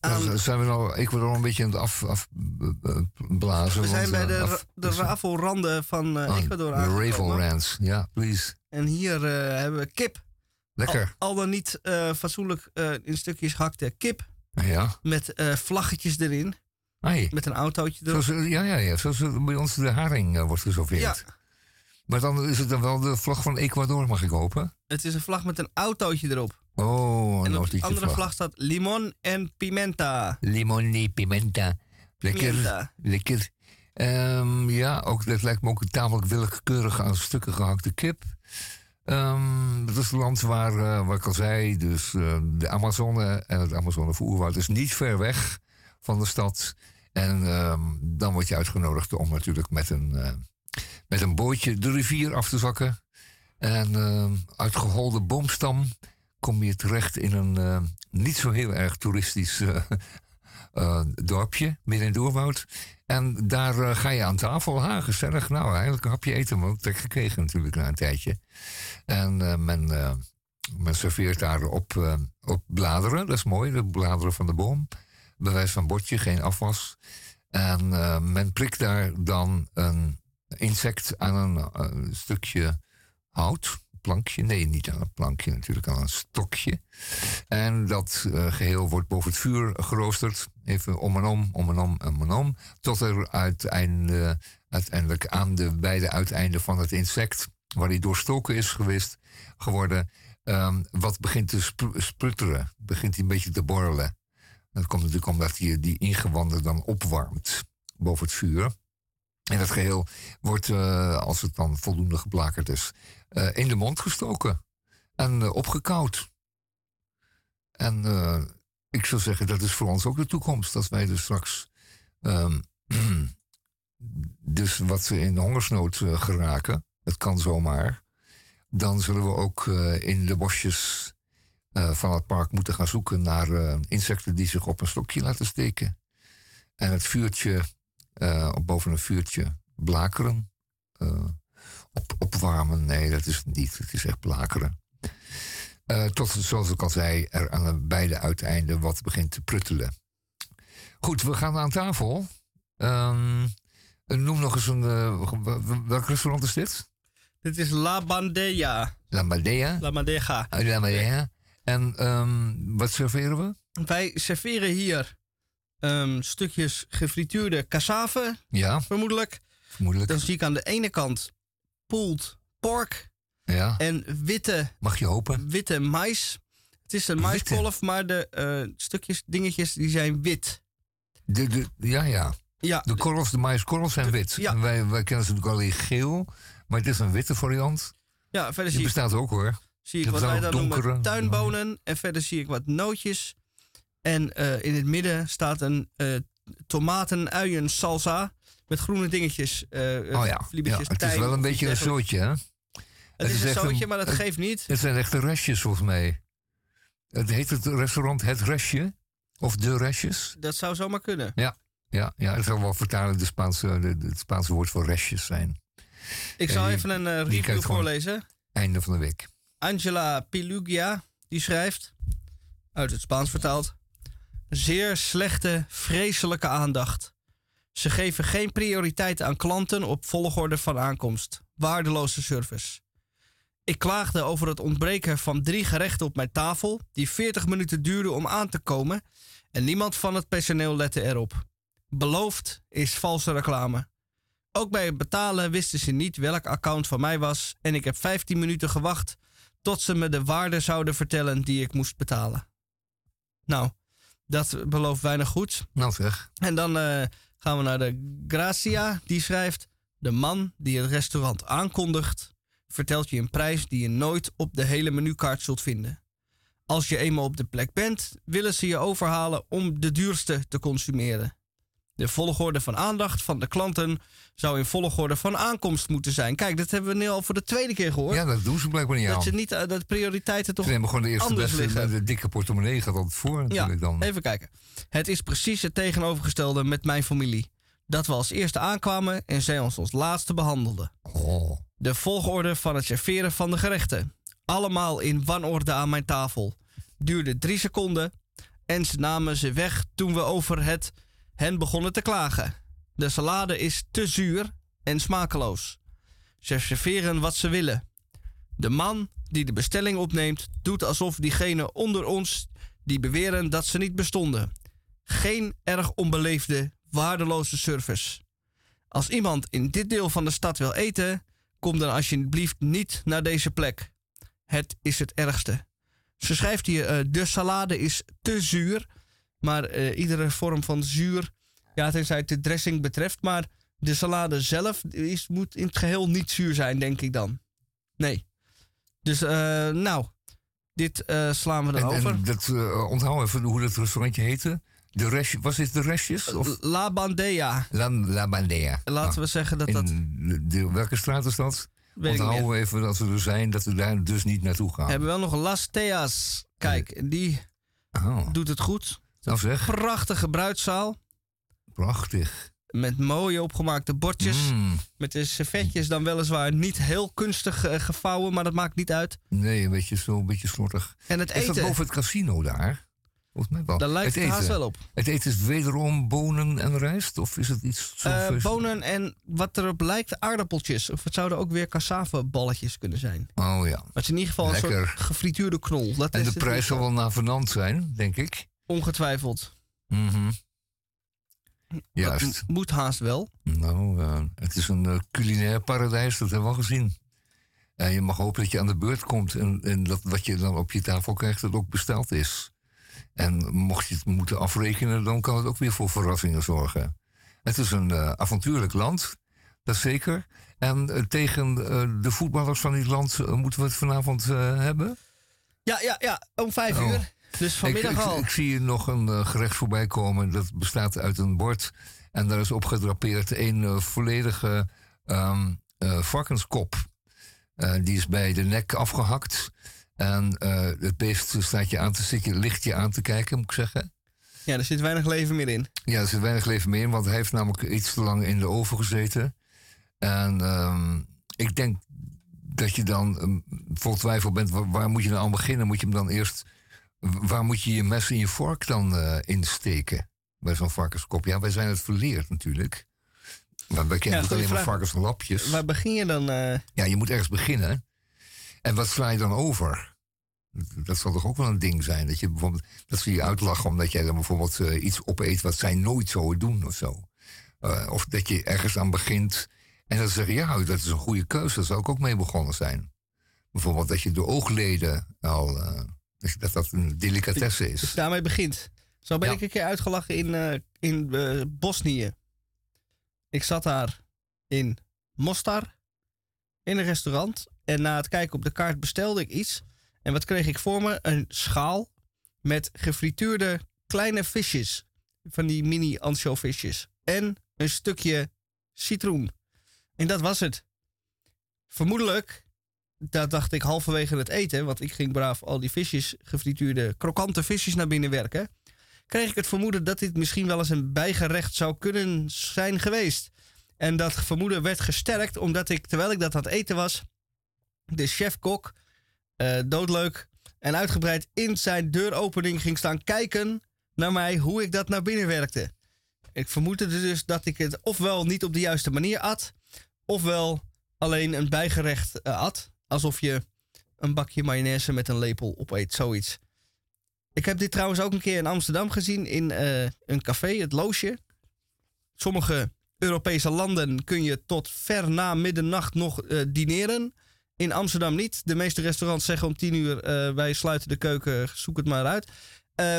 aan, Dan zijn we nou Ecuador een beetje aan het afblazen. Af, blazen, we zijn want, bij eh, de, af- de rafelranden van Ah, Ecuador De aangekomen. Ravelrands, ja, please. En hier hebben we kip. Lekker. Al, al dan niet fatsoenlijk in stukjes gehakte kip. Ja. Met vlaggetjes erin. Ai. Met een autootje erop. Zoals, eh, ja, ja, ja, zoals eh, bij ons de haring eh, wordt geserveerd. Ja. Maar dan is het dan wel de vlag van Ecuador, mag ik hopen? Het is een vlag met een autootje erop. Oh, een en op de andere vlag staat limon en pimenta. Limon y pimenta. Lekker. Pimenta. Lekker. Ehm, ja, ook, dat lijkt me ook een tamelijk willekeurig aan stukken gehakte kip. Ehm dat is het land waar, eh, wat ik al zei, dus de Amazone en het Amazone-voerwoud is niet ver weg van de stad. En ehm, dan word je uitgenodigd om natuurlijk met een, eh, met een bootje de rivier af te zakken. En ehm, uit geholde boomstam kom je terecht in een eh, niet zo heel erg toeristisch eh, <laughs> eh, dorpje, midden in het oerwoud. En daar ga je aan tafel. Ha, gezellig. Nou, eigenlijk een hapje eten, maar ook trek gekregen natuurlijk na een tijdje. En men, men serveert daar op, eh, op bladeren. Dat is mooi, de bladeren van de boom. Bewijs van bordje, geen afwas. En eh, men prikt daar dan een insect aan een eh, stukje hout. Plankje, nee, niet aan een plankje, natuurlijk aan een stokje. En dat eh, geheel wordt boven het vuur geroosterd. Even om en om, om en om, om en om. Tot er uiteinde, uiteindelijk aan de beide uiteinden van het insect, waar hij doorstoken is geweest, geworden, ehm, wat begint te sprutteren. Begint hij een beetje te borrelen. Dat komt natuurlijk omdat hij die ingewanden dan opwarmt boven het vuur. En dat geheel wordt, eh, als het dan voldoende geblakerd is, eh, in de mond gestoken en eh, opgekoud. En ik zou zeggen, dat is voor ons ook de toekomst. Dat wij dus straks, ehm, <clears throat> dus wat ze in de hongersnood geraken, het kan zomaar, dan zullen we ook in de bosjes eh, van het park moeten gaan zoeken naar eh, insecten die zich op een stokje laten steken. En het vuurtje, op boven een vuurtje blakeren. op, opwarmen, nee, dat is het niet. Het is echt blakeren. Tot, zoals ik al zei, er aan de beide uiteinden wat begint te pruttelen. Goed, we gaan aan tafel. Ehm, noem nog eens een. welk restaurant is dit? Dit is La Bandeja. La Madea. La Bandeja. La Madea. En ehm, wat serveren we? Wij serveren hier ehm, stukjes gefrituurde cassave, Ja, vermoedelijk. vermoedelijk. Dan zie ik aan de ene kant pulled pork Ja, en witte, mag je hopen. witte mais. Het is een maiskolf, maar de eh, stukjes, dingetjes, die zijn wit. De, de, ja, ja. Ja, De korrels, de maïskorrels zijn wit. ja. En wij, wij kennen ze natuurlijk alleen geel. Maar het is een witte variant. ja verder Die bestaat ook hoor. Zie ik wat wij dan noemen tuinbonen. En verder zie ik wat nootjes. En eh, in het midden staat een eh tomaten uien salsa met groene dingetjes. eh Oh ja, het is wel een beetje een zootje hè. Het, is een zootje, maar dat het- geeft niet. Het zijn echte restjes volgens mij. Het heet het restaurant Het Restje. Of De Restjes. Dat zou zomaar kunnen. Ja, ja, ja het zal wel vertalen de Spaanse, de, het Spaanse woord voor restjes zijn. Ik zal Eh, even een eh, die review voorlezen. Einde van de week. Angela Pilugia, die schrijft, uit het Spaans vertaald, zeer slechte, vreselijke aandacht. Ze geven geen prioriteit aan klanten op volgorde van aankomst. Waardeloze service. Ik klaagde over het ontbreken van drie gerechten op mijn tafel, die 40 minuten duurden om aan te komen, en niemand van het personeel lette erop. Beloofd is valse reclame. Ook bij het betalen wisten ze niet welk account van mij was en ik heb 15 minuten gewacht tot ze me de waarde zouden vertellen die ik moest betalen. Nou, dat belooft weinig goeds. Nou zeg. En dan eh, gaan we naar de Gracia, die schrijft: De man die het restaurant aankondigt, vertelt je een prijs die je nooit op de hele menukaart zult vinden. Als je eenmaal op de plek bent, willen ze je overhalen om de duurste te consumeren. De volgorde van aandacht van de klanten zou in volgorde van aankomst moeten zijn. Kijk, dat hebben we nu al voor de tweede keer gehoord. Ja, dat doen ze blijkbaar niet dat aan. je niet eh, dat prioriteiten toch Ze nemen gewoon de eerste anders beste, liggen. de dikke portemonnee gaat altijd voor natuurlijk dan. Even kijken. Het is precies het tegenovergestelde met mijn familie. Dat we als eerste aankwamen en zij ons als laatste behandelden. Oh. De volgorde van het serveren van de gerechten. Allemaal in wanorde aan mijn tafel. Duurde drie seconden en ze namen ze weg toen we over het hen begonnen te klagen. De salade is te zuur en smakeloos. Ze serveren wat ze willen. De man die de bestelling opneemt, doet alsof diegenen onder ons die beweren dat ze niet bestonden. Geen erg onbeleefde, waardeloze service. Als iemand in dit deel van de stad wil eten, kom dan alsjeblieft niet naar deze plek. Het is het ergste. Ze schrijft hier: eh, de salade is te zuur. Maar eh, iedere vorm van zuur, ja, tenzij het de dressing betreft. Maar de salade zelf is, moet in het geheel niet zuur zijn, denk ik dan. Nee. Dus, eh, nou, dit eh, slaan we En, erover. en dat, eh, onthoud even hoe dat restaurantje heette. De restje, was dit de restjes? Of La Bandea. La, La Bandea. Laten we zeggen dat dat. De, welke straat is dat? Weet ik Onthouden we even dat we er zijn, dat we daar dus niet naartoe gaan. We hebben wel nog Las Teas. Kijk, die Oh, doet het goed. Nou zeg, Prachtige bruidzaal. prachtig. Met mooie opgemaakte bordjes. Mm, Met de servetjes dan weliswaar niet heel kunstig eh, gevouwen, maar dat maakt niet uit. nee, een beetje zo, een beetje slordig. En het Is dat eten, boven het casino daar? Volgens mij wel. daar lijkt het, het haast eten. wel op. Het eten is wederom bonen en rijst? Of is het iets zo Eh, bonen en wat erop lijkt aardappeltjes. Of het zouden ook weer cassaveballetjes kunnen zijn. Maar Oh ja. het is in ieder geval een Lekker. soort gefrituurde knol. Dat En de prijs zal wel navenant zijn, denk ik. Ongetwijfeld. Mhm. Juist. Moet haast wel. Nou, eh, het is een eh, culinair paradijs, dat hebben we al gezien. En je mag hopen dat je aan de beurt komt en, en dat wat je dan op je tafel krijgt, dat ook besteld is. En mocht je het moeten afrekenen, dan kan het ook weer voor verrassingen zorgen. Het is een eh, avontuurlijk land, dat zeker. En tegen de voetballers van dit land moeten we het vanavond hebben. Ja, ja, ja. Om vijf Oh. uur. Dus vanmiddag ik, al. ik zie nog een eh, gerecht voorbij komen. Dat bestaat uit een bord. En daar is op gedrapeerd een eh, volledige ehm, eh, varkenskop. Die is bij de nek afgehakt. En het beest staat je aan te zitten, ligt je aan te kijken, moet ik zeggen. Ja, er zit weinig leven meer in. Ja, er zit weinig leven meer in, want hij heeft namelijk iets te lang in de oven gezeten. En ehm, ik denk dat je dan ehm, vol twijfel bent, waar, waar moet je nou aan beginnen? Moet je hem dan eerst, waar moet je je mes en je vork dan eh, insteken? Bij zo'n varkenskop. Ja, wij zijn het verleerd natuurlijk. Maar wij kennen Ja, natuurlijk alleen maar varkenslapjes. Waar begin je dan? eh? Ja, je moet ergens beginnen. En wat sla je dan over? Dat zal toch ook wel een ding zijn? Dat, je bijvoorbeeld, dat ze je uitlachen omdat jij dan bijvoorbeeld eh, iets opeet wat zij nooit zouden doen of zo. Of dat je ergens aan begint en dan zeggen ja, dat is een goede keuze. Daar zou ik ook mee begonnen zijn. Bijvoorbeeld dat je de oogleden al, eh, <laughs> dat dat, een delicatesse Dus is. daarmee begint. Zo ben Ja. ik een keer uitgelachen in, eh, in eh, Bosnië. Ik zat daar in Mostar in een restaurant. En na het kijken op de kaart bestelde ik iets. En wat kreeg ik voor me? Een schaal met gefrituurde kleine visjes. Van die mini ansjovisjes. En een stukje citroen. En dat was het. Vermoedelijk, dat dacht ik halverwege het eten, want ik ging braaf al die visjes, gefrituurde, krokante visjes naar binnen werken. Kreeg ik het vermoeden dat dit misschien wel eens een bijgerecht zou kunnen zijn geweest. En dat vermoeden werd gesterkt omdat ik, terwijl ik dat aan het eten was, de chef-kok, eh, doodleuk en uitgebreid in zijn deuropening ging staan kijken naar mij hoe ik dat naar binnen werkte. Ik vermoedde dus dat ik het ofwel niet op de juiste manier at, ofwel alleen een bijgerecht eh, at. Alsof je een bakje mayonaise met een lepel opeet, zoiets. Ik heb dit trouwens ook een keer in Amsterdam gezien in eh, een café, het Loosje. Sommige Europese landen kun je tot ver na middernacht nog eh, dineren. In Amsterdam niet. De meeste restaurants zeggen om tien uur: eh, wij sluiten de keuken, zoek het maar uit.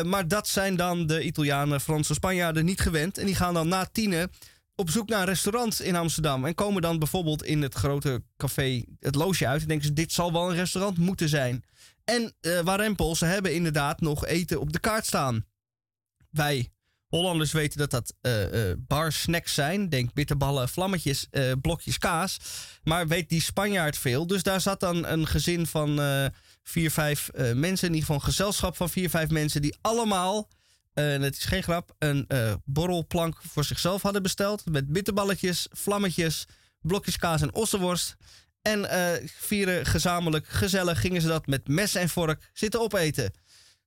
Maar dat zijn dan de Italianen, Fransen, Spanjaarden niet gewend. En die gaan dan na tienen op zoek naar een restaurant in Amsterdam. En komen dan bijvoorbeeld in het grote café het loosje uit. En denken ze, dit zal wel een restaurant moeten zijn. En eh Warempel, ze hebben inderdaad nog eten op de kaart staan. Wij Hollanders weten dat dat eh, bar snacks zijn. Denk bitterballen, vlammetjes, blokjes kaas. Maar weet die Spanjaard veel. Dus daar zat dan een gezin van vier, vijf mensen. In ieder geval een gezelschap van vier, vijf mensen. Die allemaal, en het is geen grap, een eh, borrelplank voor zichzelf hadden besteld. Met bitterballetjes, vlammetjes, blokjes kaas en ossenworst. En eh, vieren gezamenlijk, gezellig, gingen ze dat met mes en vork zitten opeten.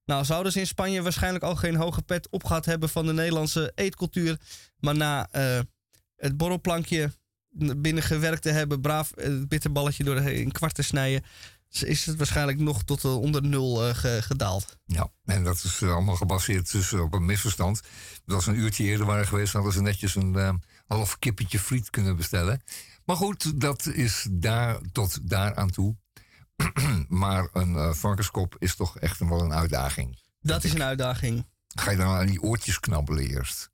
Nou, zouden ze in Spanje waarschijnlijk al geen hoge pet opgehad hebben van de Nederlandse eetcultuur. Maar na eh, het borrelplankje binnengewerkt te hebben, braaf het bitterballetje door de, in kwart te snijden, is het waarschijnlijk nog tot eh, onder nul eh, ge- gedaald. Ja, en dat is eh, allemaal gebaseerd dus op een misverstand. Als ze een uurtje eerder waren geweest, hadden ze netjes een half kippetje friet kunnen bestellen. Maar goed, dat is daar tot daar aan toe. <clears throat> maar een eh, varkenskop is toch echt wel een uitdaging. Dat is een uitdaging. Ga je dan aan die oortjes knabbelen eerst?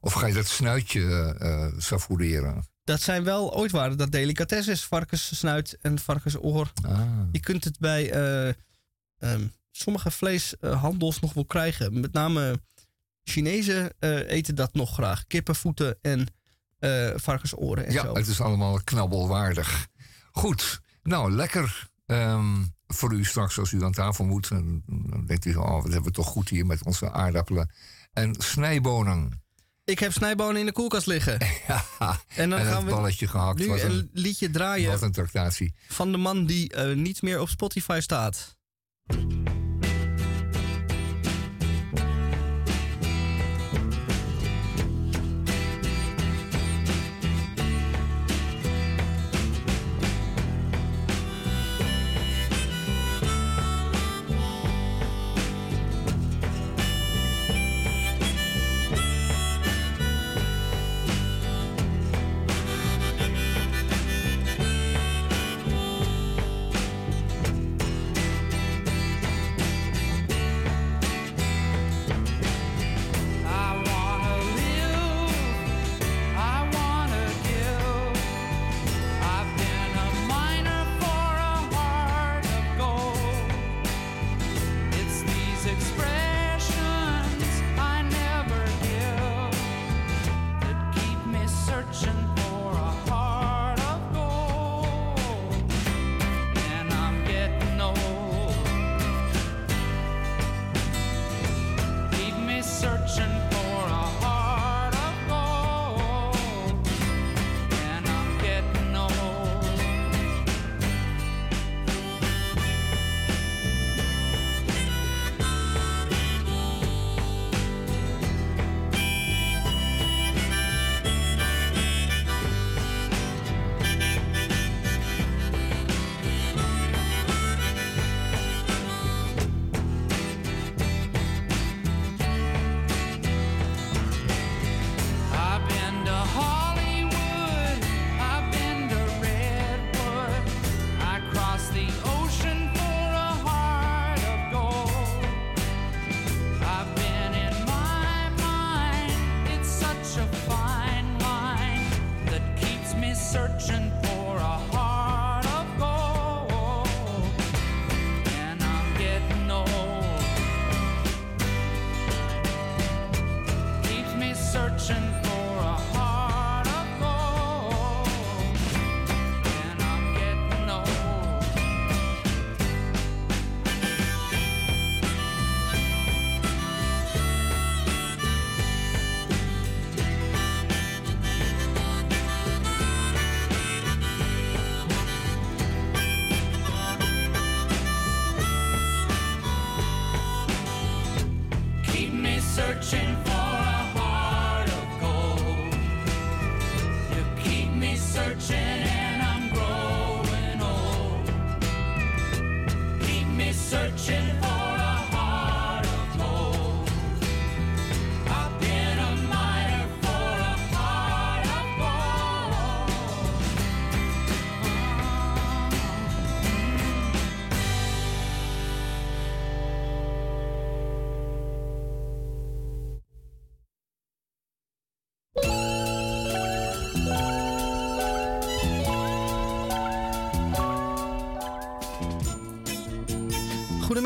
Of ga je dat snuitje savoureren? Dat zijn wel ooit waren dat delicatesses, varkenssnuit en varkensoor. Ah. Je kunt het bij eh, ehm, sommige vleeshandels nog wel krijgen. Met name Chinezen eh, eten dat nog graag. Kippenvoeten en eh, varkensoren en ja, zo. het is allemaal knabbelwaardig. Goed, nou lekker ehm, voor u straks als u aan tafel moet. Dan denkt u, oh, wat hebben we toch goed hier met onze aardappelen. En snijbonen. Ik heb snijbonen in de koelkast liggen. <laughs> Ja, En dan en gaan we balletje gehakt. nu een, liedje draaien wat een tractatie. van de man die eh, niet meer op Spotify staat.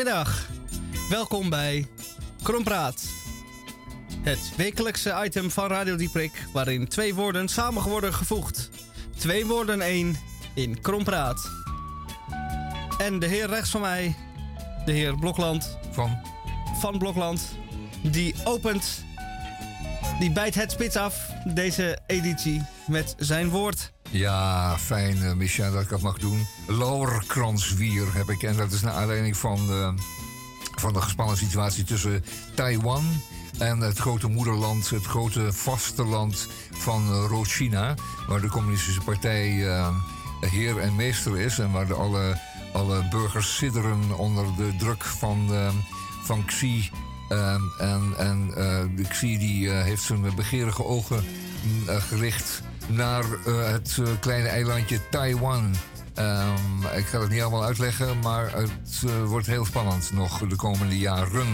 Goedemiddag. Welkom bij Krompraat. Het wekelijkse item van Radio Dieprik waarin twee woorden samen worden gevoegd. Twee woorden één in Krompraat. En de heer rechts van mij, de heer Blokland. Van? Van Blokland. Die opent, die bijt het spits af, deze editie, met zijn woord. Ja, fijn, eh, Micha, dat ik dat mag doen. Lauwerkranswier heb ik. En dat is naar aanleiding van de, van de gespannen situatie tussen Taiwan en het grote moederland, het grote vasteland van Rood-China. Waar de Communistische Partij heer en meester is. En waar de alle, alle burgers sidderen onder de druk van, van Xi. En en Xi die, heeft zijn begeerige ogen gericht naar eh, het eh, kleine eilandje Taiwan. Ehm, ik ga het niet allemaal uitleggen, maar het eh, wordt heel spannend nog de komende jaren.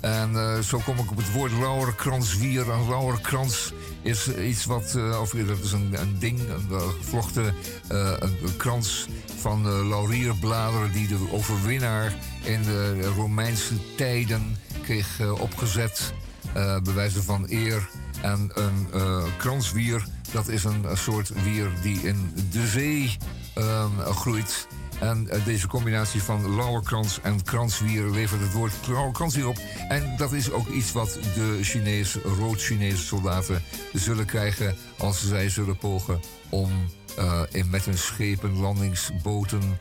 En eh, zo kom ik op het woord lauwerkranswier. Een lauwerkrans is iets wat, eh, of dat is een, een ding, een eh, gevlochten eh, een, een krans van eh, laurierbladeren die de overwinnaar in de Romeinse tijden kreeg eh, opgezet. eh bij wijze van eer. En een eh, kranswier, dat is een, soort wier die in de zee ehm, groeit. En eh, deze combinatie van lauwerkrans en kranswier levert het woord lauwerkranswier op. En dat is ook iets wat de Chinese, rood-Chinese soldaten zullen krijgen als zij zullen pogen om eh, in, met hun schepen, landingsboten,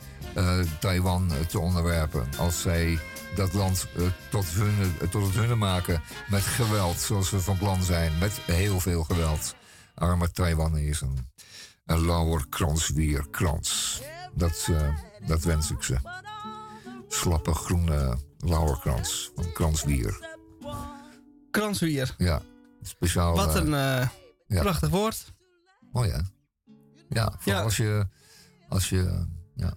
Taiwan te onderwerpen. Als zij dat land eh, tot, hun, eh, tot het hunne maken met geweld, zoals we van plan zijn, met heel veel geweld. Arme Taiwanezen. Een lauwerkranswier krans. Dat, eh, dat wens ik ze. Slappe groene lauwerkrans van kranswier. Kranswier. Ja, speciaal. Wat een ja. prachtig woord. Oh ja. Ja, vooral als je, als je, ja,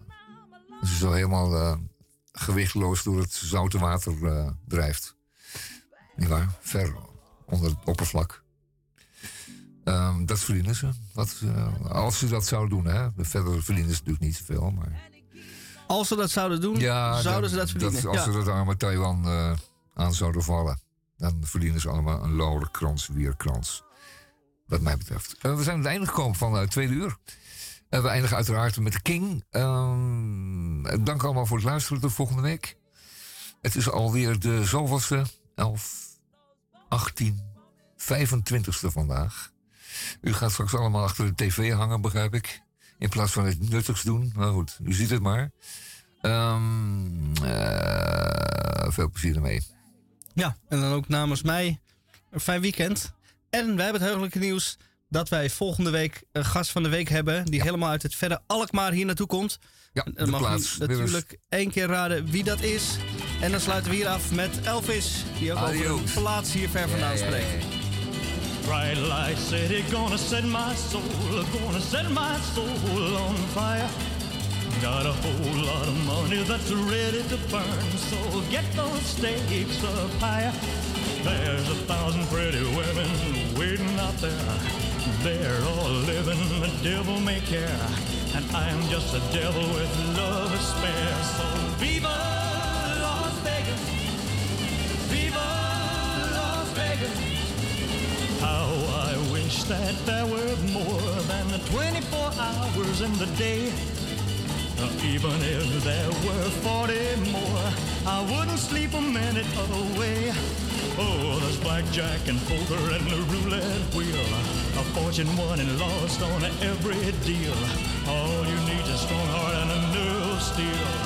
als je zo helemaal gewichtloos door het zoute water eh, drijft. Niet waar? Ver onder het oppervlak. Ehm, dat verdienen ze. Wat, eh, als ze dat zouden doen, hè. Verder verdienen ze natuurlijk niet zoveel, maar... Als ze dat zouden doen, zouden ze dat verdienen. als Ja. ze dat arme Taiwan eh, aan zouden vallen, dan verdienen ze allemaal een lauwerkrans, weerkrans. Wat mij betreft. We zijn aan het einde gekomen van het tweede uur. We eindigen uiteraard met King. Ehm, dank allemaal voor het luisteren. Tot volgende week. Het is alweer de zoveelste. 11, 18, 25ste vandaag. U gaat straks allemaal achter de tv hangen, begrijp ik. In plaats van het nuttigs doen. Maar goed, u ziet het maar. Ehm, eh, veel plezier ermee. Ja, en dan ook namens mij een fijn weekend. En wij hebben het heugelijke nieuws dat wij volgende week een gast van de week hebben. Die helemaal uit het verre Alkmaar hier naartoe komt. Ja, En de dan mag plaats. u natuurlijk één keer raden wie dat is. En dan sluiten we hier af met Elvis. Die ook over Adios. een plaats hier ver vandaan spreekt. Bright light city, gonna set my soul, gonna set my soul on fire. Got a whole lot of money that's ready to burn, so get those stakes up higher. There's a thousand pretty women waiting out there. They're all living the devil may care, and I'm just a devil with love to spare. So viva Las Vegas, viva Las Vegas. How I wish that there were more than the 24 hours in the day. Uh, even if there were 40 more, I wouldn't sleep a minute away. Oh, there's blackjack and poker and the roulette wheel. A fortune won and lost on every deal. All you need is a strong heart and a nerve of steel.